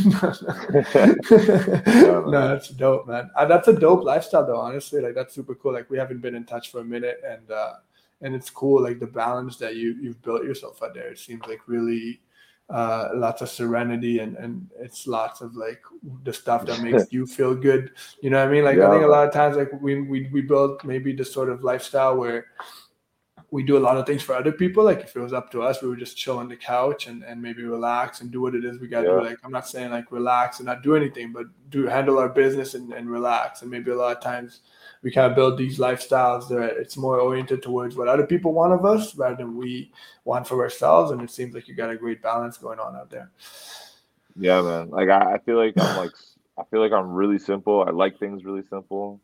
Speaker 1: no, that's dope, man. Uh, that's a dope lifestyle, though. Honestly, like that's super cool. Like we haven't been in touch for a minute, and uh, and it's cool. Like the balance that you you've built yourself out there. It seems like really uh, lots of serenity and and it's lots of like the stuff that makes you feel good. You know what I mean? Like yeah. I think a lot of times like we we we build maybe the sort of lifestyle where we do a lot of things for other people. Like if it was up to us, we would just chill on the couch and, and maybe relax and do what it is we got to yeah. do. Like I'm not saying like relax and not do anything, but do handle our business and, and relax. And maybe a lot of times we kind of build these lifestyles that it's more oriented towards what other people want of us rather than we want for ourselves. And it seems like you got a great balance going on out there.
Speaker 2: Yeah, man. Like I, I feel like I'm like I feel like I'm really simple. I like things really simple.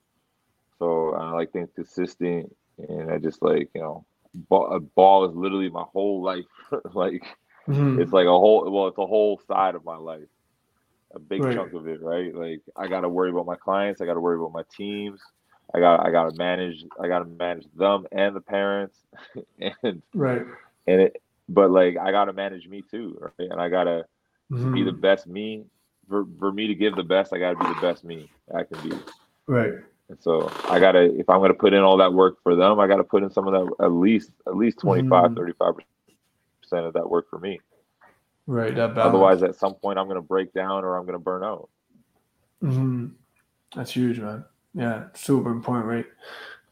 Speaker 2: So I like things consistent and I just like, you know, ball, ball is literally my whole life. like mm-hmm. it's like a whole well, it's a whole side of my life. A big right. chunk of it, right? Like I gotta worry about my clients, I gotta worry about my teams. I got I gotta manage I gotta manage them and the parents and
Speaker 1: right
Speaker 2: and it but like I gotta manage me too, right? And I gotta mm-hmm. be the best me. For, for me to give the best, I gotta be the best me I can be.
Speaker 1: Right.
Speaker 2: And so I gotta, if I'm gonna put in all that work for them, I gotta put in some of that at least at least 25, mm 35 percent of that work for me.
Speaker 1: Right. That.
Speaker 2: Otherwise, at some point, I'm gonna break down or I'm gonna burn out.
Speaker 1: hmm That's huge, man. Yeah, super important, right?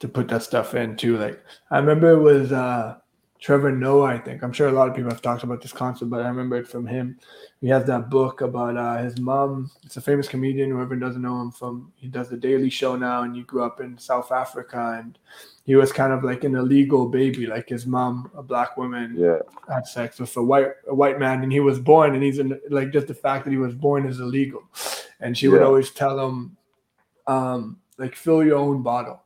Speaker 1: To put that stuff in too. Like I remember it was uh Trevor Noah, I think. I'm sure a lot of people have talked about this concept, but I remember it from him. He has that book about uh, his mom. It's a famous comedian. Whoever doesn't know him from, he does the Daily Show now, and he grew up in South Africa, and he was kind of like an illegal baby. Like his mom, a black woman,
Speaker 2: yeah.
Speaker 1: had sex with a white a white man, and he was born, and he's in like just the fact that he was born is illegal, and she yeah. would always tell him, um, like fill your own bottle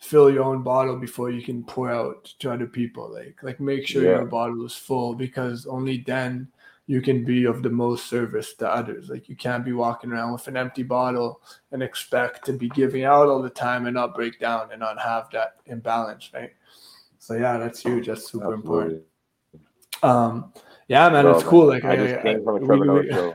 Speaker 1: fill your own bottle before you can pour out to other people. Like like make sure yeah. your bottle is full because only then you can be of the most service to others. Like you can't be walking around with an empty bottle and expect to be giving out all the time and not break down and not have that imbalance, right? So yeah, that's huge. That's super Absolutely. important. Um, yeah, man, it's cool. Like
Speaker 2: I, I just came from a Trevor we.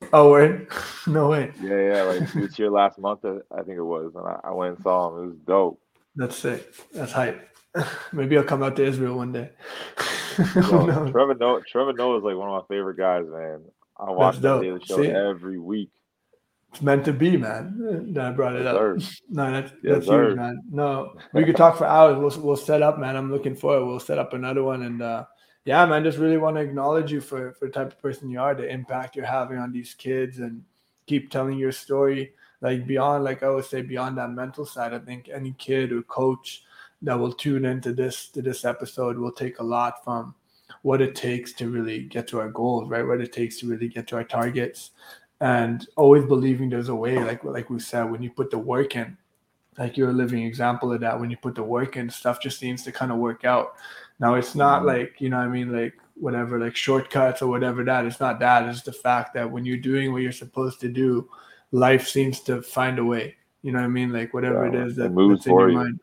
Speaker 1: Oh, wait. No way.
Speaker 2: Yeah, yeah. Like this year, last month, I think it was, and I, I went and saw him. It was dope.
Speaker 1: That's sick. That's hype. Maybe I'll come out to Israel one day.
Speaker 2: Yo, Trevor Noah, Trevor Noah is like one of my favorite guys, man. I watch the Daily Show See? every week.
Speaker 1: it's meant to be, man. That I brought it
Speaker 2: Yes,
Speaker 1: up.
Speaker 2: sir.
Speaker 1: No, that's
Speaker 2: Yes,
Speaker 1: that's
Speaker 2: sir.
Speaker 1: huge, man. No, we could talk for hours. We'll we'll set up, man. I'm looking forward. We'll set up another one, and uh, yeah, man. Just really want to acknowledge you for for the type of person you are, the impact you're having on these kids, and keep telling your story. Like beyond, like I would say, beyond that mental side. I think any kid or coach that will tune into this to this episode will take a lot from what it takes to really get to our goals, right? What it takes to really get to our targets, and always believing there's a way. Like like we said, when you put the work in, like you're a living example of that. When you put the work in, stuff just seems to kind of work out. Now it's not
Speaker 2: Mhm.
Speaker 1: like you know, what I mean, like whatever, like shortcuts or whatever. That it's not that. It's the fact that when you're doing what you're supposed to do, life seems to find a way. You know what I mean? Like whatever
Speaker 2: Yeah,
Speaker 1: it is that,
Speaker 2: moves
Speaker 1: that's in your
Speaker 2: you.
Speaker 1: mind.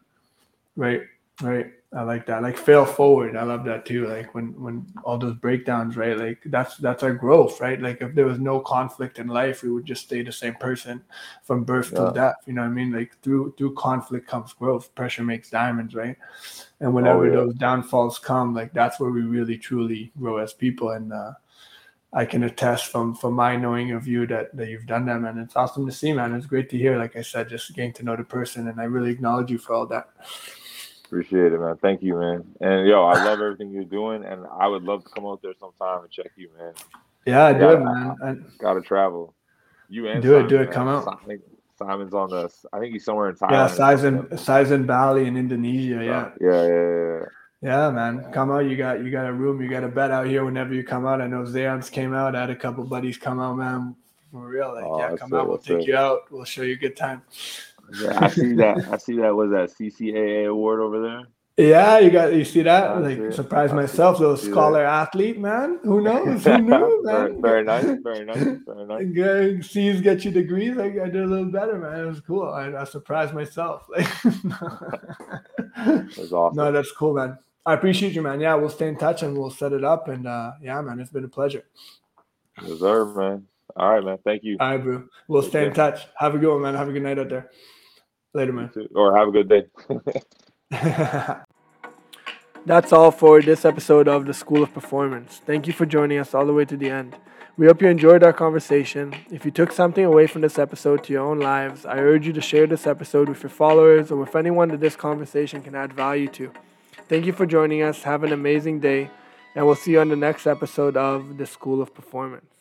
Speaker 1: Right, right. I like that. Like fail forward. I love that too. Like when when all those breakdowns, right? Like that's that's our growth, right? Like if there was no conflict in life, we would just stay the same person from birth
Speaker 2: Yeah.
Speaker 1: till death. You know what I mean? Like through through conflict comes growth. Pressure makes diamonds, right? And whenever
Speaker 2: Oh, yeah.
Speaker 1: those downfalls come, like that's where we really truly grow as people. And uh I can attest from from my knowing of you that that you've done that, man. It's awesome to see, man. It's great to hear. Like I said, just getting to know the person, and I really acknowledge you for all that.
Speaker 2: Appreciate it, man. Thank you, man. And yo, I love everything you're doing, and I would love to come out there sometime and check you, man.
Speaker 1: Yeah, I
Speaker 2: do
Speaker 1: it, man. And
Speaker 2: Gotta travel. You and
Speaker 1: Do it, do it,
Speaker 2: man.
Speaker 1: come out.
Speaker 2: I think Simon's on the. I think he's somewhere in Thailand.
Speaker 1: yeah, Sizen. Sizen Bali in Indonesia. Yeah,
Speaker 2: yeah, yeah, yeah, yeah.
Speaker 1: man. Come out. You got you got a room. You got a bed out here whenever you come out. I know Zayans came out. I had a couple buddies come out, man. For real, like
Speaker 2: Oh,
Speaker 1: yeah, come
Speaker 2: it,
Speaker 1: out. We'll take
Speaker 2: it.
Speaker 1: you out. We'll show you a good time.
Speaker 2: Yeah, I see that. I see that. Was that CCAA award over there?
Speaker 1: Yeah, you got you see that? Like
Speaker 2: it.
Speaker 1: surprised
Speaker 2: I
Speaker 1: myself, little
Speaker 2: see that.
Speaker 1: scholar athlete, man. Who knows? Who knew, man?
Speaker 2: very nice. Very nice. Very nice.
Speaker 1: Good. C's get you degrees. I, I did a little better, man. It was cool. I, I surprised myself.
Speaker 2: That's awesome.
Speaker 1: no, that's cool, man. I appreciate you, man. Yeah, we'll stay in touch and we'll set it up. And uh, yeah, man, it's been a pleasure.
Speaker 2: Deserve, man. All right, man. Thank you.
Speaker 1: All right, bro. We'll
Speaker 2: Take
Speaker 1: stay in touch. Have a good one, man. Have a good night out there. Later, man.
Speaker 2: Or have a good day.
Speaker 1: That's all for this episode of the School of Performance. Thank you for joining us all the way to the end. We hope you enjoyed our conversation. If you took something away from this episode to your own lives, I urge you to share this episode with your followers or with anyone that this conversation can add value to. Thank you for joining us. Have an amazing day, and we'll see you on the next episode of the School of Performance.